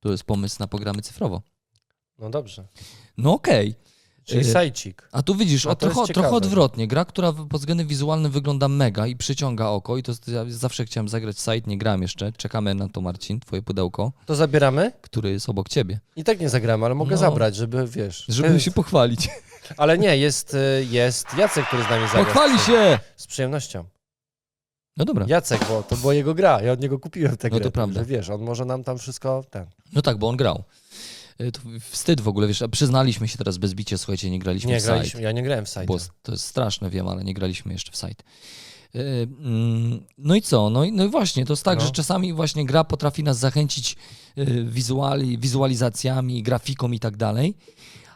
To jest pomysł na programy cyfrowo. No dobrze. No okej. Czyli Y, sajcik. A tu widzisz, No a jest trochę, trochę odwrotnie. Gra, która pod względem wizualnym wygląda mega i przyciąga oko i to ja zawsze chciałem zagrać site, nie grałem jeszcze. Czekamy na to, Marcin, twoje pudełko, To zabieramy? które jest obok ciebie. I tak nie zagramy, ale mogę No. zabrać, żeby, wiesz... Żeby się pochwalić. Ale nie, jest, y, jest Jacek, który z nami zagra. Pochwali się! Z przyjemnością. No dobra. Jacek, bo to była jego gra, ja od niego kupiłem tę No to prawda. Że wiesz, on może nam tam wszystko... Ten. No tak, bo on grał. Y, To wstyd w ogóle, wiesz, a przyznaliśmy się teraz bez bicia, słuchajcie, nie graliśmy Nie w site. graliśmy, ja nie grałem w site. Bo to jest straszne, wiem, ale nie graliśmy jeszcze w site. Yy, mm, No i co? No i, no i właśnie, to jest tak, No. że czasami właśnie gra potrafi nas zachęcić yy, wizuali, wizualizacjami, grafiką i tak dalej,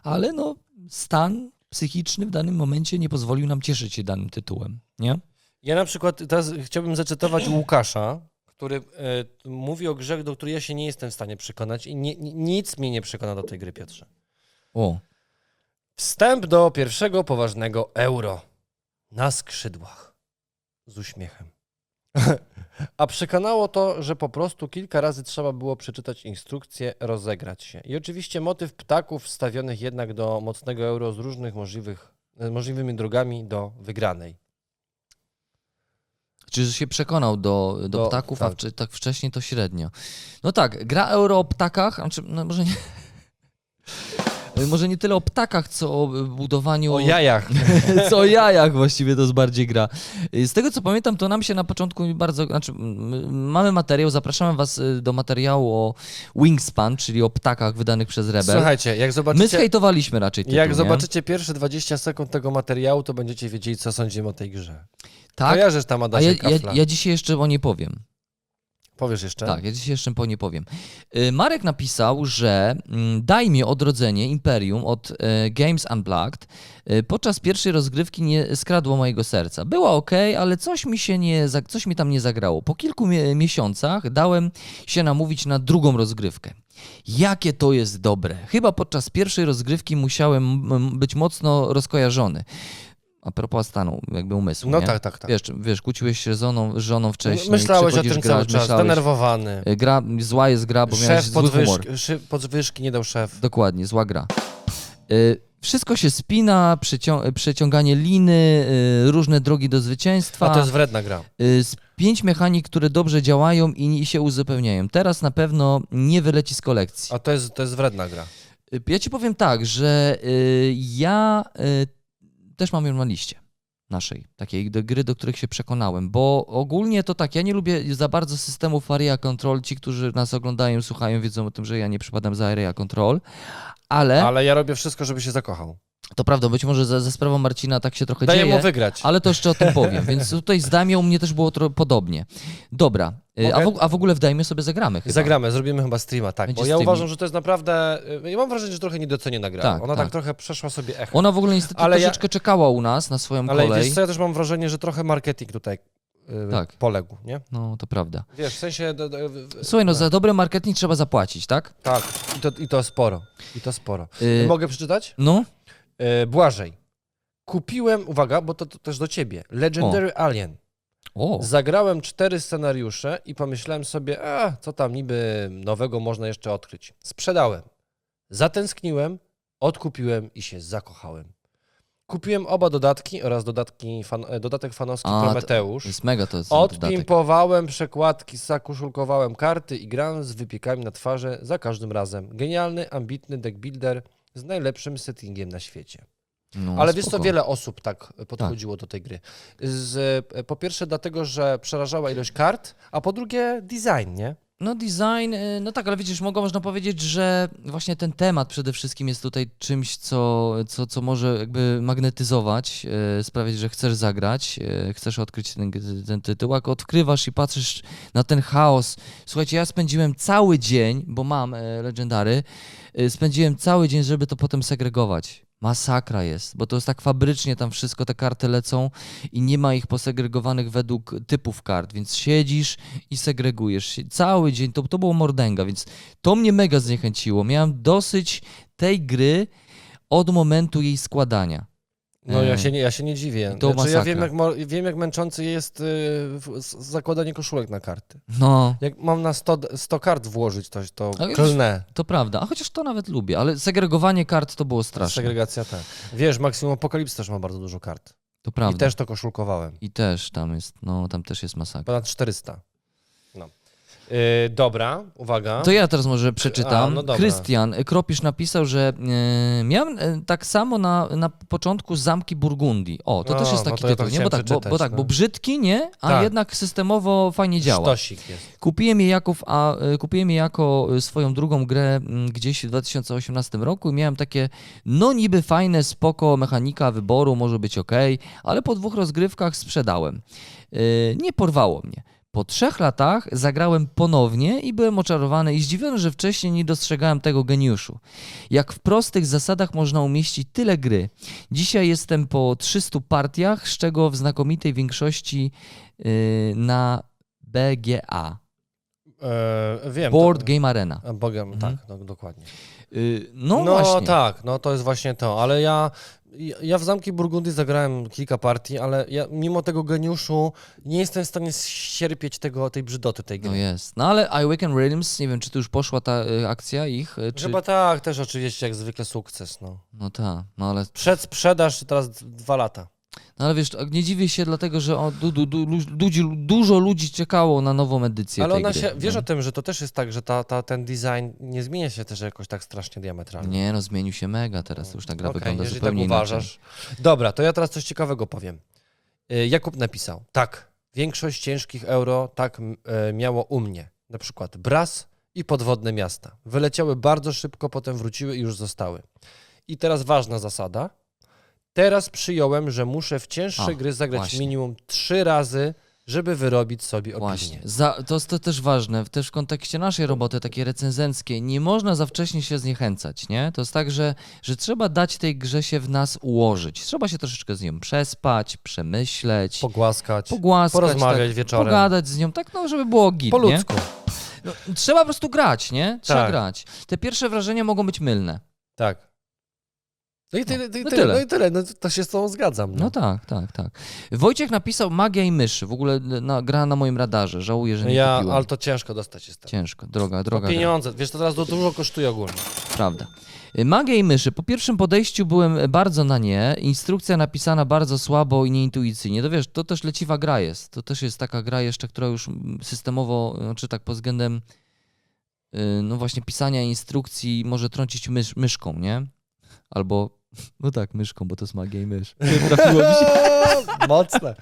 ale no stan psychiczny w danym momencie nie pozwolił nam cieszyć się danym tytułem, nie? Ja na przykład teraz chciałbym zacytować Łukasza, który e, mówi o grze, do której ja się nie jestem w stanie przekonać i nie, ni- nic mnie nie przekona do tej gry, Piotrze. O, Wstęp do pierwszego poważnego euro. Na skrzydłach. Z uśmiechem. A przekonało to, że po prostu kilka razy trzeba było przeczytać instrukcję, rozegrać się. I oczywiście motyw ptaków wstawionych jednak do mocnego euro z różnych możliwych, e, możliwymi drogami do wygranej. Czy że się przekonał do, do, Do- ptaków, a tak. wcze- tak wcześniej to średnio. No tak, gra euro o ptakach, znaczy, no może nie... Może nie tyle o ptakach, co o budowaniu O jajach. co o jajach właściwie to jest bardziej gra. Z tego co pamiętam, to nam się na początku bardzo, znaczy mamy materiał, zapraszamy was y, do materiału o Wingspan, czyli o ptakach wydanych przez Rebel. Słuchajcie, jak My zobaczycie, zhejtowaliśmy raczej tytuł, jak nie? zobaczycie pierwsze 20 sekund tego materiału, to będziecie wiedzieli, co sądzimy o tej grze. Tak, Kojarzysz tam Adasia ja, ja, ja dzisiaj jeszcze o nie powiem. Powiesz jeszcze? Tak, ja dzisiaj jeszcze po nie powiem. Y, Marek napisał, że mm, daj mi odrodzenie Imperium od y, Games Unplugged y, podczas pierwszej rozgrywki nie skradło mojego serca. Była ok, ale coś mi się nie, coś mi tam nie zagrało. Po kilku mie- miesiącach dałem się namówić na drugą rozgrywkę. Jakie to jest dobre. Chyba podczas pierwszej rozgrywki musiałem być mocno rozkojarzony. A propos stanu, jakby umysłu. No nie? tak, tak, tak. Wiesz, wiesz, kłóciłeś się z żoną, z żoną wcześniej. Myślałeś o tym cały czas, myślałeś, zdenerwowany. Y, Gra, zła jest gra, bo miałeś Szef zły humor. podwyżki, szy- podwyżki nie dał szef. Dokładnie, zła gra. Y, Wszystko się spina, przeciąganie liny, y, różne drogi do zwycięstwa. A to jest wredna gra. Y, z pięć mechanik, które dobrze działają i, i się uzupełniają. Teraz na pewno nie wyleci z kolekcji. A to jest, to jest wredna gra. Ja ci powiem tak, że ja też mam ją na liście naszej, takiej do gry, do których się przekonałem, bo ogólnie to tak, ja nie lubię za bardzo systemów Area Control, ci, którzy nas oglądają, słuchają, wiedzą o tym, że ja nie przypadam za Area Control, ale, Ale ja robię wszystko, żeby się zakochał. to prawda, być może za, za sprawą Marcina tak się trochę Daję dzieje, mu wygrać. ale to jeszcze o tym powiem, więc tutaj z Damią u mnie też było podobnie. Dobra, a w, a w ogóle w Dajmy sobie zagramy chyba. Zagramy, zrobimy chyba streama, tak. Będzie Bo ja streaming. uważam, że to jest naprawdę. y, Ja mam wrażenie, że trochę niedoceniona gra. Tak, Ona tak. tak. trochę przeszła sobie echo. Ona w ogóle niestety Ale ja- troszeczkę czekała u nas na swoją Ale kolej. co, ja też mam wrażenie, że trochę marketing tutaj y, Tak. poległ, nie? No, to prawda. Wiesz, w sensie. d- d- w- Słuchaj, no tak. za dobry marketing trzeba zapłacić, tak? Tak, i to, i to sporo. I to sporo. Y, Mogę przeczytać? no, Y, Błażej. Kupiłem, uwaga, bo to, to też do ciebie. Legendary Alien. O, Zagrałem cztery scenariusze i pomyślałem sobie, a co tam niby nowego można jeszcze odkryć. Sprzedałem. Zatęskniłem, odkupiłem i się zakochałem. Kupiłem oba dodatki oraz dodatki fan, e, dodatek fanowski A, Prometeusz. to jest mega to jest ten dodatek. Odpimpowałem przekładki, zakoszulkowałem karty i grałem z wypiekami na twarzy za każdym razem. Genialny, ambitny deck builder z najlepszym settingiem na świecie. No, Ale wiesz co, wiele osób tak podchodziło do tej gry. Z, e, po pierwsze dlatego, że przerażała ilość kart, a po drugie design, nie? No design, y, no tak, ale widzisz, mogę można powiedzieć, że właśnie ten temat przede wszystkim jest tutaj czymś, co, co, co może jakby magnetyzować, y, sprawiać, że chcesz zagrać, y, chcesz odkryć ten, ten tytuł. Jak odkrywasz i patrzysz na ten chaos. Słuchajcie, ja spędziłem cały dzień, bo mam e, legendary, y, spędziłem cały dzień, żeby to potem segregować. Masakra jest, bo to jest tak fabrycznie tam wszystko, te karty lecą i nie ma ich posegregowanych według typów kart, więc siedzisz i segregujesz się cały dzień. To, to było mordęga, więc to mnie mega zniechęciło. Miałem dosyć tej gry od momentu jej składania. No ja się nie, ja się nie dziwię. I to Znaczy, ja wiem jak, mo- wiem, jak męczący jest y, w- s- zakładanie koszulek na karty. No, Jak mam na 100, d- 100 kart włożyć coś, to Ale klnę. to prawda. A chociaż to nawet lubię, ale segregowanie kart to było straszne. Segregacja tak. Wiesz, Maksimum Apokalips też ma bardzo dużo kart. To prawda. I też to koszulkowałem. I też tam jest, no tam też jest masakra. Ponad 400. No. Y, dobra, uwaga. To ja teraz może przeczytam. No. Krystian Kropisz napisał, że e, miałem e, tak samo na, na początku zamki Burgundii. O, to O, też jest no taki to ja tytuł, nie? Bo tak, bo, bo tak, no. bo brzydki, nie? A Tak. jednak systemowo fajnie działa. Sztosik jest. Kupiłem je jako, a, e, kupiłem je jako e, swoją drugą grę m, gdzieś w 2018 roku i miałem takie, no niby fajne, spoko, mechanika wyboru, może być ok, ale po dwóch rozgrywkach sprzedałem. E, Nie porwało mnie. Po trzech latach zagrałem ponownie i byłem oczarowany i zdziwiony, że wcześniej nie dostrzegałem tego geniuszu. Jak w prostych zasadach można umieścić tyle gry. Dzisiaj jestem po 300 partiach, z czego w znakomitej większości y, na BGA. E, wiem. Board to, Game Arena. Bogiem, Mhm. tak, no, dokładnie. Y, No, no właśnie. tak, no to jest właśnie to, ale ja, ja w Zamki Burgundii zagrałem kilka partii, ale ja mimo tego geniuszu nie jestem w stanie sierpieć tego, tej brzydoty tej gry. No jest. No ale iWaken Realms, nie wiem, czy tu już poszła ta y, akcja ich, y, czy... Chyba tak, też oczywiście jak zwykle sukces, no. No tak, no ale... Przed sprzedaż teraz dwa lata. No ale wiesz, nie dziwię się dlatego, że o, du, du, du, ludzi, dużo ludzi czekało na nową edycję Ale ona gry. się, wiesz o tym, że to też jest tak, że ta, ta, ten design nie zmienia się też jakoś tak strasznie diametralnie. Nie no, zmienił się mega teraz, już ta gra Okej, wygląda jeżeli zupełnie tak inaczej. uważasz. Dobra, to ja teraz coś ciekawego powiem. Y, Jakub napisał, tak, większość ciężkich euro tak e, miało u mnie. Na przykład Bras i podwodne miasta. Wyleciały bardzo szybko, potem wróciły i już zostały. I teraz ważna zasada. Teraz przyjąłem, że muszę w cięższe A, gry zagrać właśnie. minimum trzy razy, żeby wyrobić sobie opinię. Właśnie. Za, to jest to też ważne, też w kontekście naszej roboty, takiej recenzenckiej, nie można za wcześnie się zniechęcać, nie? To jest tak, że, że trzeba dać tej grze się w nas ułożyć. Trzeba się troszeczkę z nią przespać, przemyśleć, Pogłaskać, pogłaskać, porozmawiać tak, wieczorem. pogadać z nią, tak no, żeby było git, po nie? ludzku. No, trzeba po prostu grać, nie? Trzeba Tak. grać. Te pierwsze wrażenia mogą być mylne. Tak. No i tyle, No, i no tyle, tyle. no i tyle, no to się z tobą zgadzam. No tak, tak, tak. Wojciech napisał Magia i myszy, w ogóle na, gra na moim radarze, żałuję, że nie ja, kupiłem. ale to ciężko dostać jest. Ciężko, droga, No droga gra. pieniądze, wiesz, to teraz du- dużo kosztuje ogólnie. Prawda. Magia i myszy. Po pierwszym podejściu byłem bardzo na nie. Instrukcja napisana bardzo słabo i nieintuicyjnie. To wiesz, to też leciwa gra jest. To też jest taka gra jeszcze, która już systemowo, znaczy tak pod względem y, no właśnie pisania instrukcji może trącić mysz, myszką, nie? Albo, no tak, myszką, bo to jest magia i mysz. Trafiło mi się. Mocne.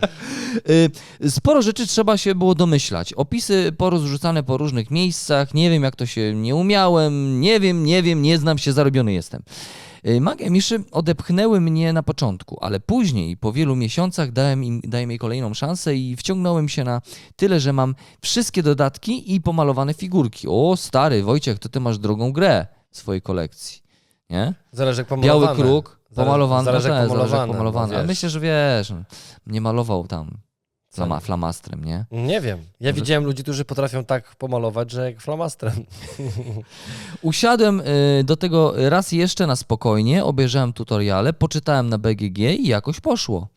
Y, Sporo rzeczy trzeba się było domyślać. Opisy porozrzucane po różnych miejscach. Nie wiem, jak to się nie umiałem. Nie wiem, nie wiem, nie znam się, zarobiony jestem. Y, Magia Miszy odepchnęły mnie na początku, ale później, po wielu miesiącach, dałem, im, dałem jej kolejną szansę i wciągnąłem się na tyle, że mam wszystkie dodatki i pomalowane figurki. O, stary, Wojciech, to ty masz drogą grę w swojej kolekcji. Nie? Zależy jak Biały kruk, pomalowany. Zależy no jak tak, zależy jak pomalowane. no Ale myślę, że wiesz, nie malował tam flama, flamastrem, nie? Nie wiem. Ja Może- widziałem ludzi, którzy potrafią tak pomalować, że jak flamastrem. Usiadłem y, do tego raz jeszcze na spokojnie, obejrzałem tutoriale, poczytałem na BGG i jakoś poszło.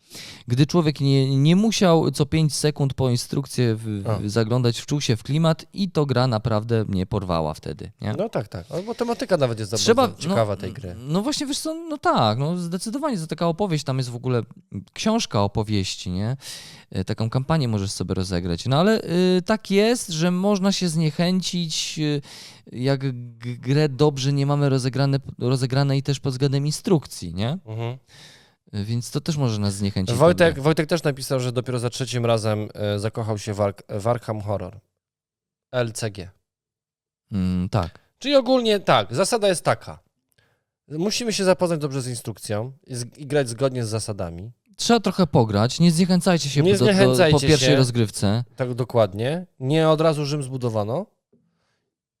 Gdy człowiek nie, nie musiał co 5 sekund po instrukcję w, w, zaglądać, wczuł się w klimat i to gra naprawdę mnie porwała wtedy. Nie? No tak, tak. Bo tematyka nawet jest Trzeba, Trzeba, ciekawa no, tej gry. No właśnie, wiesz co, no tak, no zdecydowanie to taka opowieść, tam jest w ogóle książka opowieści, nie? Y, Taką kampanię możesz sobie rozegrać. No ale y, tak jest, że można się zniechęcić, y, jak grę dobrze nie mamy rozegrane, rozegranej też pod względem instrukcji, nie? Mhm. Więc to też może nas zniechęcić. Wojtek. Wojtek też napisał, że dopiero za trzecim razem e, zakochał się w, Ark- w Arkham Horror. LCG. Mm, tak. Czyli ogólnie tak, zasada jest taka. Musimy się zapoznać dobrze z instrukcją i, grać zgodnie z zasadami. Trzeba trochę pograć, nie zniechęcajcie się Nie po, do, do, po zniechęcajcie pierwszej się. rozgrywce. Tak dokładnie. Nie od razu Rzym zbudowano.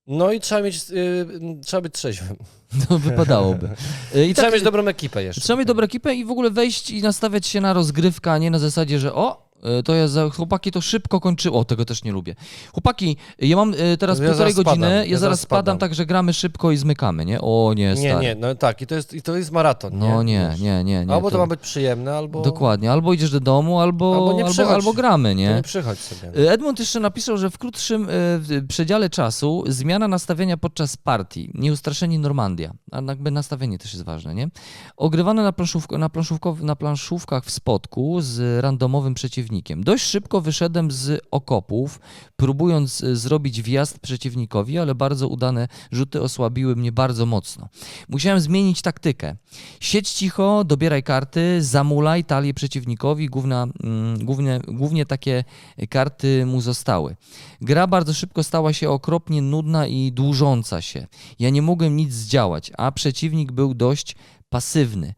No i trzeba mieć, y, trzeba być trzeźwym. No wypadałoby. Y, I trzeba tak, mieć dobrą ekipę jeszcze. trzeba mieć dobrą ekipę i w ogóle wejść i nastawiać się na rozgrywkę, a nie na zasadzie, że o, to ja za, chłopaki to szybko kończy. O, tego też nie lubię. Chłopaki, ja mam y, teraz Ja półtorej godziny, spadam, ja, ja zaraz spadam, spadam. tak że gramy szybko i zmykamy, nie? O nie, Nie, stary. nie, no tak, i to jest, i to jest maraton. No nie, nie, nie. nie Albo to ma być przyjemne, albo, Dokładnie, albo idziesz do domu, albo, Albo nie albo, gramy, to nie? nie przychodź sobie. Edmund jeszcze napisał, że w krótszym y, przedziale czasu zmiana nastawienia podczas partii, nieustraszeni Normandia, a jakby nastawienie też jest ważne, nie? Ogrywane na, na, planszówko, na planszówkach w spotku z randomowym przeciwnikiem. Dość szybko wyszedłem z okopów, próbując y, zrobić wjazd przeciwnikowi, ale bardzo udane rzuty osłabiły mnie bardzo mocno. Musiałem zmienić taktykę. Siedź cicho, dobieraj karty, zamulaj talię przeciwnikowi, główna, mm, głównie, głównie takie karty mu zostały. Gra bardzo szybko stała się okropnie nudna i dłużąca się. Ja nie mogłem nic zdziałać, a przeciwnik był dość pasywny.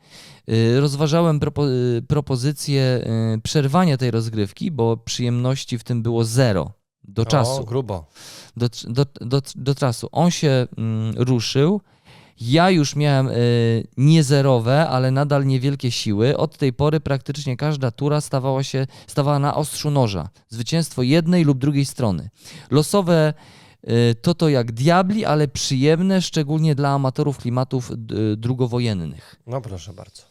Y, Rozważałem propo, y, propozycję y, przerwania tej rozgrywki, bo przyjemności w tym było zero do O, czasu grubo. do, do, do, do czasu. On się mm, ruszył. Ja już miałem y, niezerowe, ale nadal niewielkie siły. Od tej pory praktycznie każda tura stawała się stawała na ostrzu noża. Zwycięstwo jednej lub drugiej strony. Losowe to to jak diabli, ale przyjemne, szczególnie dla amatorów klimatów y, drugowojennych. No proszę bardzo.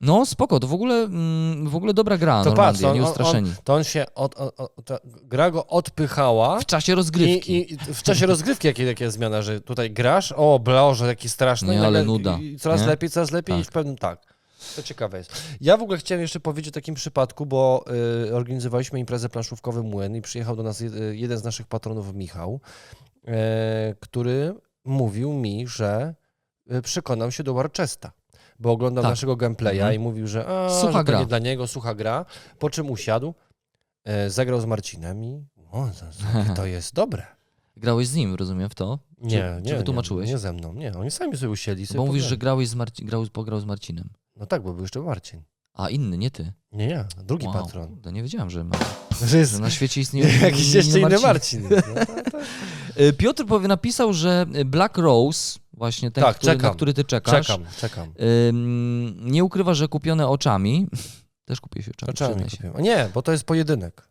No spoko, to w ogóle, mm, w ogóle dobra gra, To Normandia, patrz, on- on- nieustraszeni. To on się, od, od, od, ta gra go odpychała W czasie rozgrywki. i, i w czasie rozgrywki jakie, jakie jest zmiana, że tutaj grasz, o Boże, jaki straszny. Nie, i ale nuda, I coraz nie? lepiej, coraz lepiej i Tak. w pewnym tak. To ciekawe jest. Ja w ogóle chciałem jeszcze powiedzieć o takim przypadku, bo y, organizowaliśmy imprezę planszówkowy Młyn i przyjechał do nas jed, jeden z naszych patronów, Michał, y, który mówił mi, że y, przekonał się do Warchesta. Bo oglądał Tak. naszego gameplaya Mhm. i mówił, że, a, Sucha że gra. nie dla niego, sucha gra. Po czym usiadł, e, zagrał z Marcinem i o, to, jest dobre. Grałeś z nim, rozumiem, w to? Nie, czy, nie, Czy wytłumaczyłeś? Nie, nie ze mną, nie. Oni sami sobie usiedli. Sobie Bo mówisz, że grałeś z Marci- grał, pograł z Marcinem. No tak, bo był jeszcze Marcin. A inny, nie ty. Nie, nie, drugi Wow, patron. kurde, nie wiedziałem, że, ma, Że jest że na świecie istnieje jakiś jeszcze inny Marcin. No, to- to- Y, Piotr powie, napisał, że Black Rose, właśnie ten, Tak, który, na który ty czekasz, czekam, czekam. ym, nie ukrywa, że kupione oczami. Też kupiłeś oczami, się. kupiłem? Nie, bo to jest pojedynek.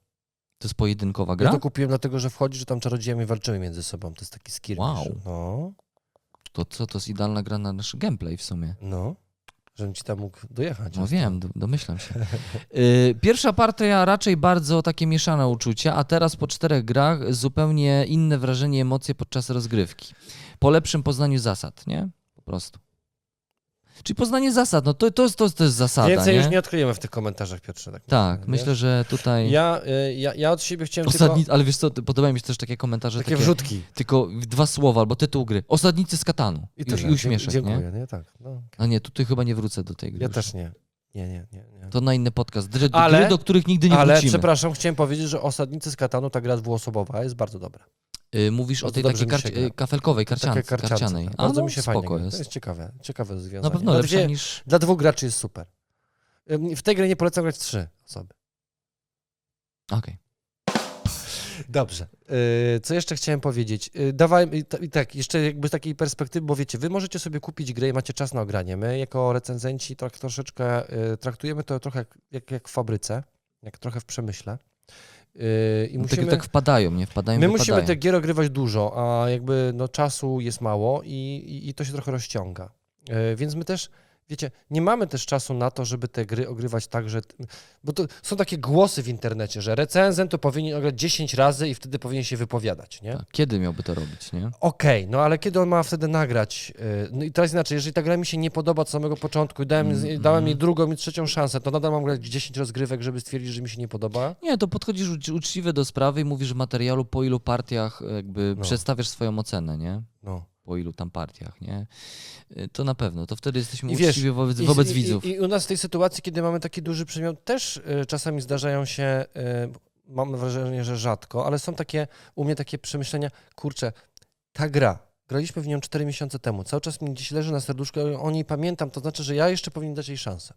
To jest pojedynkowa Ja gra? to kupiłem dlatego, że wchodzi, że tam czarodziejami walczyły między sobą. To jest taki skirmish. Wow. No, To co, to jest idealna gra na nasz gameplay w sumie. no. Żebym ci tam mógł dojechać. No wiem, do, domyślam się. Y, Pierwsza partia raczej bardzo takie mieszane uczucia, a teraz po czterech grach zupełnie inne wrażenie, emocje podczas rozgrywki. Po lepszym poznaniu zasad, nie? Po prostu. Czyli poznanie zasad, no to, to, jest, to, to jest zasada, Więcej nie? już nie odkryjemy w tych komentarzach, Piotrze. Tak, Tak, wiesz? myślę, że tutaj... Ja, y, ja, ja od siebie chciałem Osadni... tylko... Ale wiesz co, podobają mi się też takie komentarze, Takie takie, wrzutki. tylko dwa słowa albo tytuł gry. Osadnicy z Katanu. I, tyle. i uśmieszek, Dziękuję, nie? nie? Tak. No. A nie, tutaj chyba nie wrócę do tej gry. Ja już. też nie. Nie, nie, nie. nie. To na inny podcast. Gry, Ale- gry do których nigdy nie Ale wrócimy. przepraszam, chciałem powiedzieć, że Osadnicy z Katanu, ta gra dwuosobowa jest bardzo dobra. Y, Mówisz o Bardzo tej takiej karci- y, kafelkowej, karcian- Takie karciance, karcianej. tak. Bardzo no, mi się fajnie gra. jest. To jest ciekawe, ciekawe rozwiązanie. Na pewno Dla dwie- niż... Dla dwóch graczy jest super. W tej grze nie polecam grać trzy osoby. Okej. Dobrze. Yy, Co jeszcze chciałem powiedzieć? Yy, Dawałem, i ta- i tak, jeszcze jakby z takiej perspektywy, bo wiecie, wy możecie sobie kupić grę i macie czas na ogranie. My jako recenzenci tak troszeczkę traktujemy to trochę jak, jak, jak w fabryce, jak trochę w przemyśle. I No, musimy... tak, tak wpadają, nie? Wpadają, My wypadają. musimy tych gier ogrywać dużo, a jakby no, czasu jest mało i, i, i to się trochę rozciąga. E, więc my też, wiecie, nie mamy też czasu na to, żeby te gry ogrywać tak, że. Bo to są takie głosy w internecie, że recenzent to powinien ograć 10 razy i wtedy powinien się wypowiadać, nie? Tak, Kiedy miałby to robić, nie? Okej, no ale kiedy on ma wtedy nagrać? e, No i teraz inaczej, jeżeli ta gra mi się nie podoba od samego początku i dałem, Mm, dałem mm. jej drugą i trzecią szansę, to nadal mam grać 10 rozgrywek, żeby stwierdzić, że mi się nie podoba? Nie, to podchodzisz ucz- uczciwie do sprawy i mówisz w materialu, po ilu partiach jakby No. przedstawiasz swoją ocenę, nie? No. Po ilu tam partiach, nie? Y, To na pewno. To wtedy jesteśmy I wiesz, uczciwi wobec, I- wobec i, widzów. I, u nas w tej sytuacji, kiedy mamy taki duży przymiot, też y, czasami zdarzają się, y, mam wrażenie, że rzadko, ale są takie, u mnie takie przemyślenia, kurczę, ta gra, graliśmy w nią 4 miesiące temu, cały czas mi gdzieś leży na serduszku, o niej pamiętam, to znaczy, że ja jeszcze powinien dać jej szansę.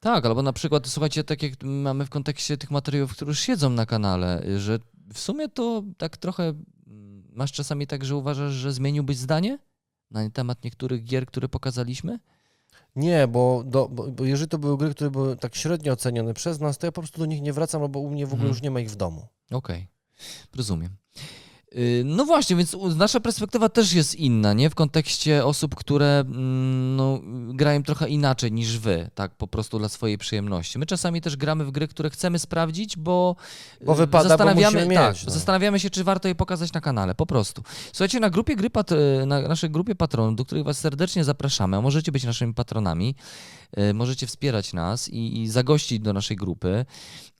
Tak, albo na przykład, słuchajcie, tak jak mamy w kontekście tych materiałów, które już siedzą na kanale, że w sumie to tak trochę masz czasami tak, że uważasz, że zmieniłbyś zdanie na temat niektórych gier, które pokazaliśmy? Nie, bo, do, bo, bo jeżeli to były gry, które były tak średnio ocenione przez nas, to ja po prostu do nich nie wracam, no bo u mnie w ogóle Mhm. już nie ma ich w domu. Okej, rozumiem. Y, No właśnie, więc nasza perspektywa też jest inna, nie? W kontekście osób, które mm, no, grają trochę inaczej niż wy, tak po prostu dla swojej przyjemności. My czasami też gramy w gry, które chcemy sprawdzić, bo, Bo y, wypada, bo zastanawiamy, musimy tak, mieć, no. zastanawiamy się, czy warto je pokazać na kanale, po prostu. Słuchajcie, na grupie gry, y, na naszej grupie patronów, do których was serdecznie zapraszamy, a możecie być naszymi patronami, możecie wspierać nas i, i zagościć do naszej grupy.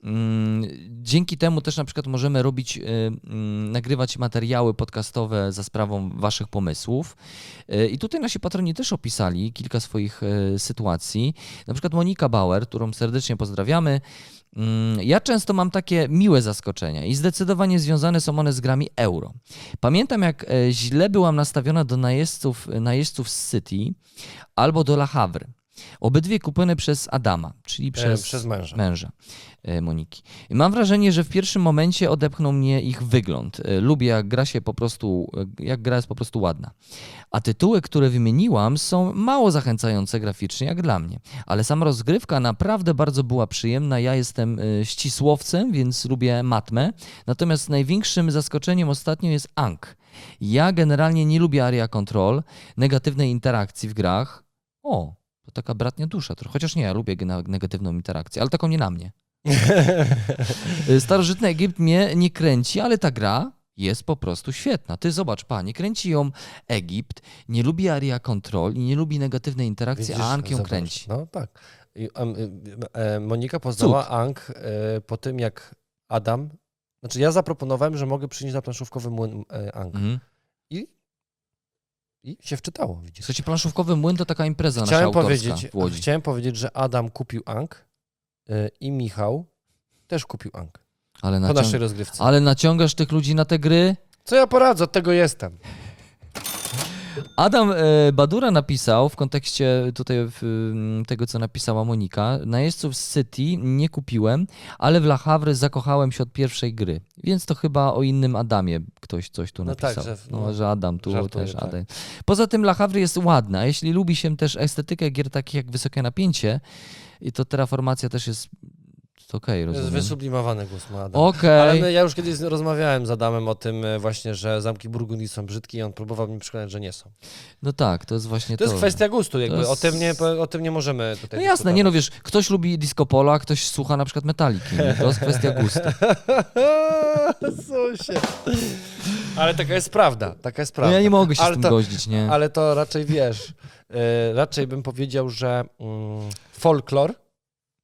Mm, Dzięki temu też na przykład możemy robić, y, mm, nagrywać materiały podcastowe za sprawą waszych pomysłów. Y, I tutaj nasi patroni też opisali kilka swoich sytuacji. Na przykład Monika Bauer, którą serdecznie pozdrawiamy. Mm, Ja często mam takie miłe zaskoczenia i zdecydowanie związane są one z grami euro. Pamiętam, jak e, źle byłam nastawiona do najeźdźców, najeźdźców z City albo do La Havre. Obydwie kupione przez Adama, czyli przez, E, przez męża. męża e, Moniki. Mam wrażenie, że w pierwszym momencie odepchnął mnie ich wygląd. E, Lubię, jak gra się po prostu, jak gra jest po prostu ładna. A tytuły, które wymieniłam, są mało zachęcające graficznie, jak dla mnie. Ale sama rozgrywka naprawdę bardzo była przyjemna. Ja jestem ścisłowcem, więc lubię matmę. Natomiast największym zaskoczeniem ostatnio jest Ankh. Ja generalnie nie lubię area control, negatywnej interakcji w grach. O, to taka bratnia dusza. Chociaż nie, ja lubię negatywną interakcję, ale taką nie na mnie. Y, Starożytny Egipt mnie nie kręci, ale ta gra jest po prostu świetna. Ty zobacz, panie, kręci ją Egipt, nie lubi area control i nie lubi negatywnej interakcji, Widzisz, a Ank ją zobacz. kręci. No tak. Y, e, Monika poznała Ank e, po tym, jak Adam. Znaczy, ja zaproponowałem, że mogę przynieść na planszówkowy młyn Ank. Mhm. I, I się wczytało, widzisz. Słuchajcie, planszówkowy młyn to taka impreza nasza Chciałem autorska powiedzieć, w Łodzi. chciałem powiedzieć, że Adam kupił Ank e, i Michał też kupił Ank. Ale, Po naciąg... naszej rozgrywce. ale naciągasz tych ludzi na te gry? Co ja poradzę, od tego jestem. Adam e, Badura napisał w kontekście tutaj tego, co napisała Monika. Najeźdźców z City nie kupiłem, ale w La Havre zakochałem się od pierwszej gry. Więc to chyba o innym Adamie ktoś coś tu No napisał. tak, że- no, no, że Adam tu też tak. Adam. Poza tym La Havre jest ładna. Jeśli lubi się też estetykę gier takich jak Wysokie Napięcie, i to Terraformacja też jest to okej, To jest rozumiem. wysublimowany głos ma Adam. Okej. Ale my, ja już kiedyś rozmawiałem z Adamem o tym e, właśnie, że zamki Burgundii są brzydkie i on próbował mi przekonać, że nie są. No tak, to jest właśnie To to. jest kwestia gustu, jakby jest- o, tym nie, o tym nie możemy tutaj No jasne, nie no wiesz, ktoś lubi disco polo, a ktoś słucha na przykład metaliki. Nie? To jest kwestia gustu. Susie. Ale taka jest prawda, taka jest No prawda. ja nie mogę się Ale z tym to- goździć, nie? Ale to raczej wiesz, e, raczej bym powiedział, że mm, folklor,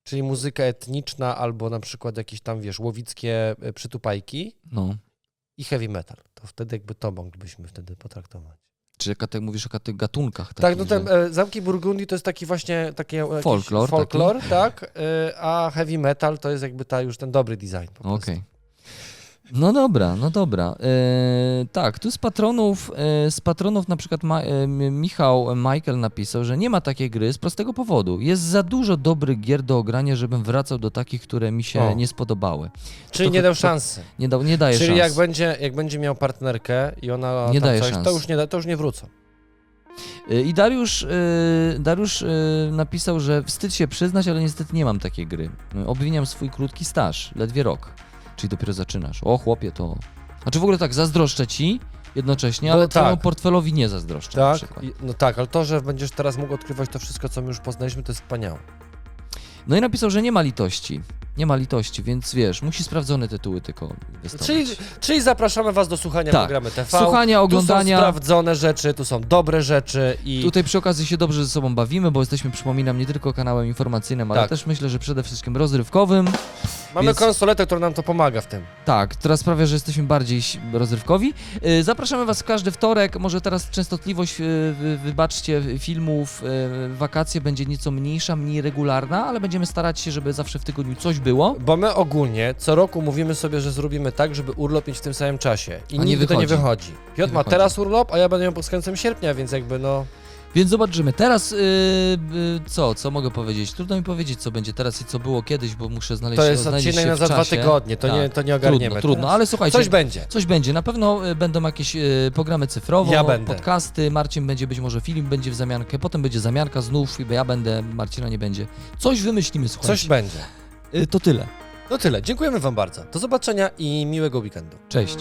czyli muzyka etniczna albo na przykład jakieś tam, wiesz, łowickie e, przytupajki No. i heavy metal. To wtedy jakby to moglibyśmy wtedy potraktować. Czy jaka ty mówisz o tych gatunkach? Tak, no ten że- e, Zamki Burgundii to jest taki właśnie taki Folklor folklor tak, e, a heavy metal to jest jakby ta już ten dobry design po prostu. No dobra, no dobra. E, tak, tu z patronów, e, z patronów na przykład Ma, e, Michał Michael napisał, że nie ma takiej gry z prostego powodu. Jest za dużo dobrych gier do ogrania, żebym wracał do takich, które mi się O. nie spodobały. Czyli To- nie dał to- szansy. Nie, da, nie daje Czyli szans. jak będzie, jak będzie miał partnerkę i ona Nie tam daje coś, szans. to już nie, da- to już nie wrócą. Y, I Dariusz, y, Dariusz y, napisał, że wstyd się przyznać, ale niestety nie mam takiej gry. Obwiniam swój krótki staż, ledwie rok. Czyli dopiero zaczynasz. O chłopie, to... Znaczy w ogóle tak, zazdroszczę ci jednocześnie, No ale tak. twojemu portfelowi nie zazdroszczę na Tak? przykład. I- No tak, ale to, że będziesz teraz mógł odkrywać to wszystko, co my już poznaliśmy, to jest wspaniałe. No i napisał, że nie ma litości. Nie ma litości, więc wiesz, musi sprawdzone tytuły tylko wystąpić. Czyli, czyli zapraszamy was do słuchania Tak. programy TV. Słuchania, Tu oglądania. są sprawdzone rzeczy, tu są dobre rzeczy i Tutaj przy okazji się dobrze ze sobą bawimy, bo jesteśmy, przypominam, nie tylko kanałem informacyjnym, ale Tak. też myślę, że przede wszystkim rozrywkowym. mamy więc- konsoletę, która nam to pomaga w tym. Tak, teraz sprawia, że jesteśmy bardziej rozrywkowi. Y, Zapraszamy Was w każdy wtorek. Może teraz częstotliwość, y, wy- wybaczcie, filmów, y, wakacje będzie nieco mniejsza, mniej regularna, ale będziemy starać się, żeby zawsze w tygodniu coś było. Bo my ogólnie co roku mówimy sobie, że zrobimy tak, żeby urlop mieć w tym samym czasie. I nie nigdy to nie wychodzi. wychodzi. Piotr ma wychodzi. teraz urlop, a ja będę miał pod końcem sierpnia, więc jakby no... Więc zobaczymy. Teraz yy, yy, co? Co mogę powiedzieć? Trudno mi powiedzieć, co będzie teraz i co było kiedyś, bo muszę znaleźć To jest znaleźć odcinek się na w za dwa czasie. tygodnie, to, Tak. nie, to nie ogarniemy. Trudno, trudno, ale słuchajcie. Coś będzie. Coś będzie. Na pewno y, będą jakieś y, programy cyfrowe, Ja będę. podcasty, Marcin będzie, być może film będzie w zamiankę, potem będzie zamianka znów, i ja będę, Marcina nie będzie. Coś wymyślimy, słuchajcie. Coś będzie. Y, To tyle. No tyle. Dziękujemy Wam bardzo. Do zobaczenia i miłego weekendu. Cześć.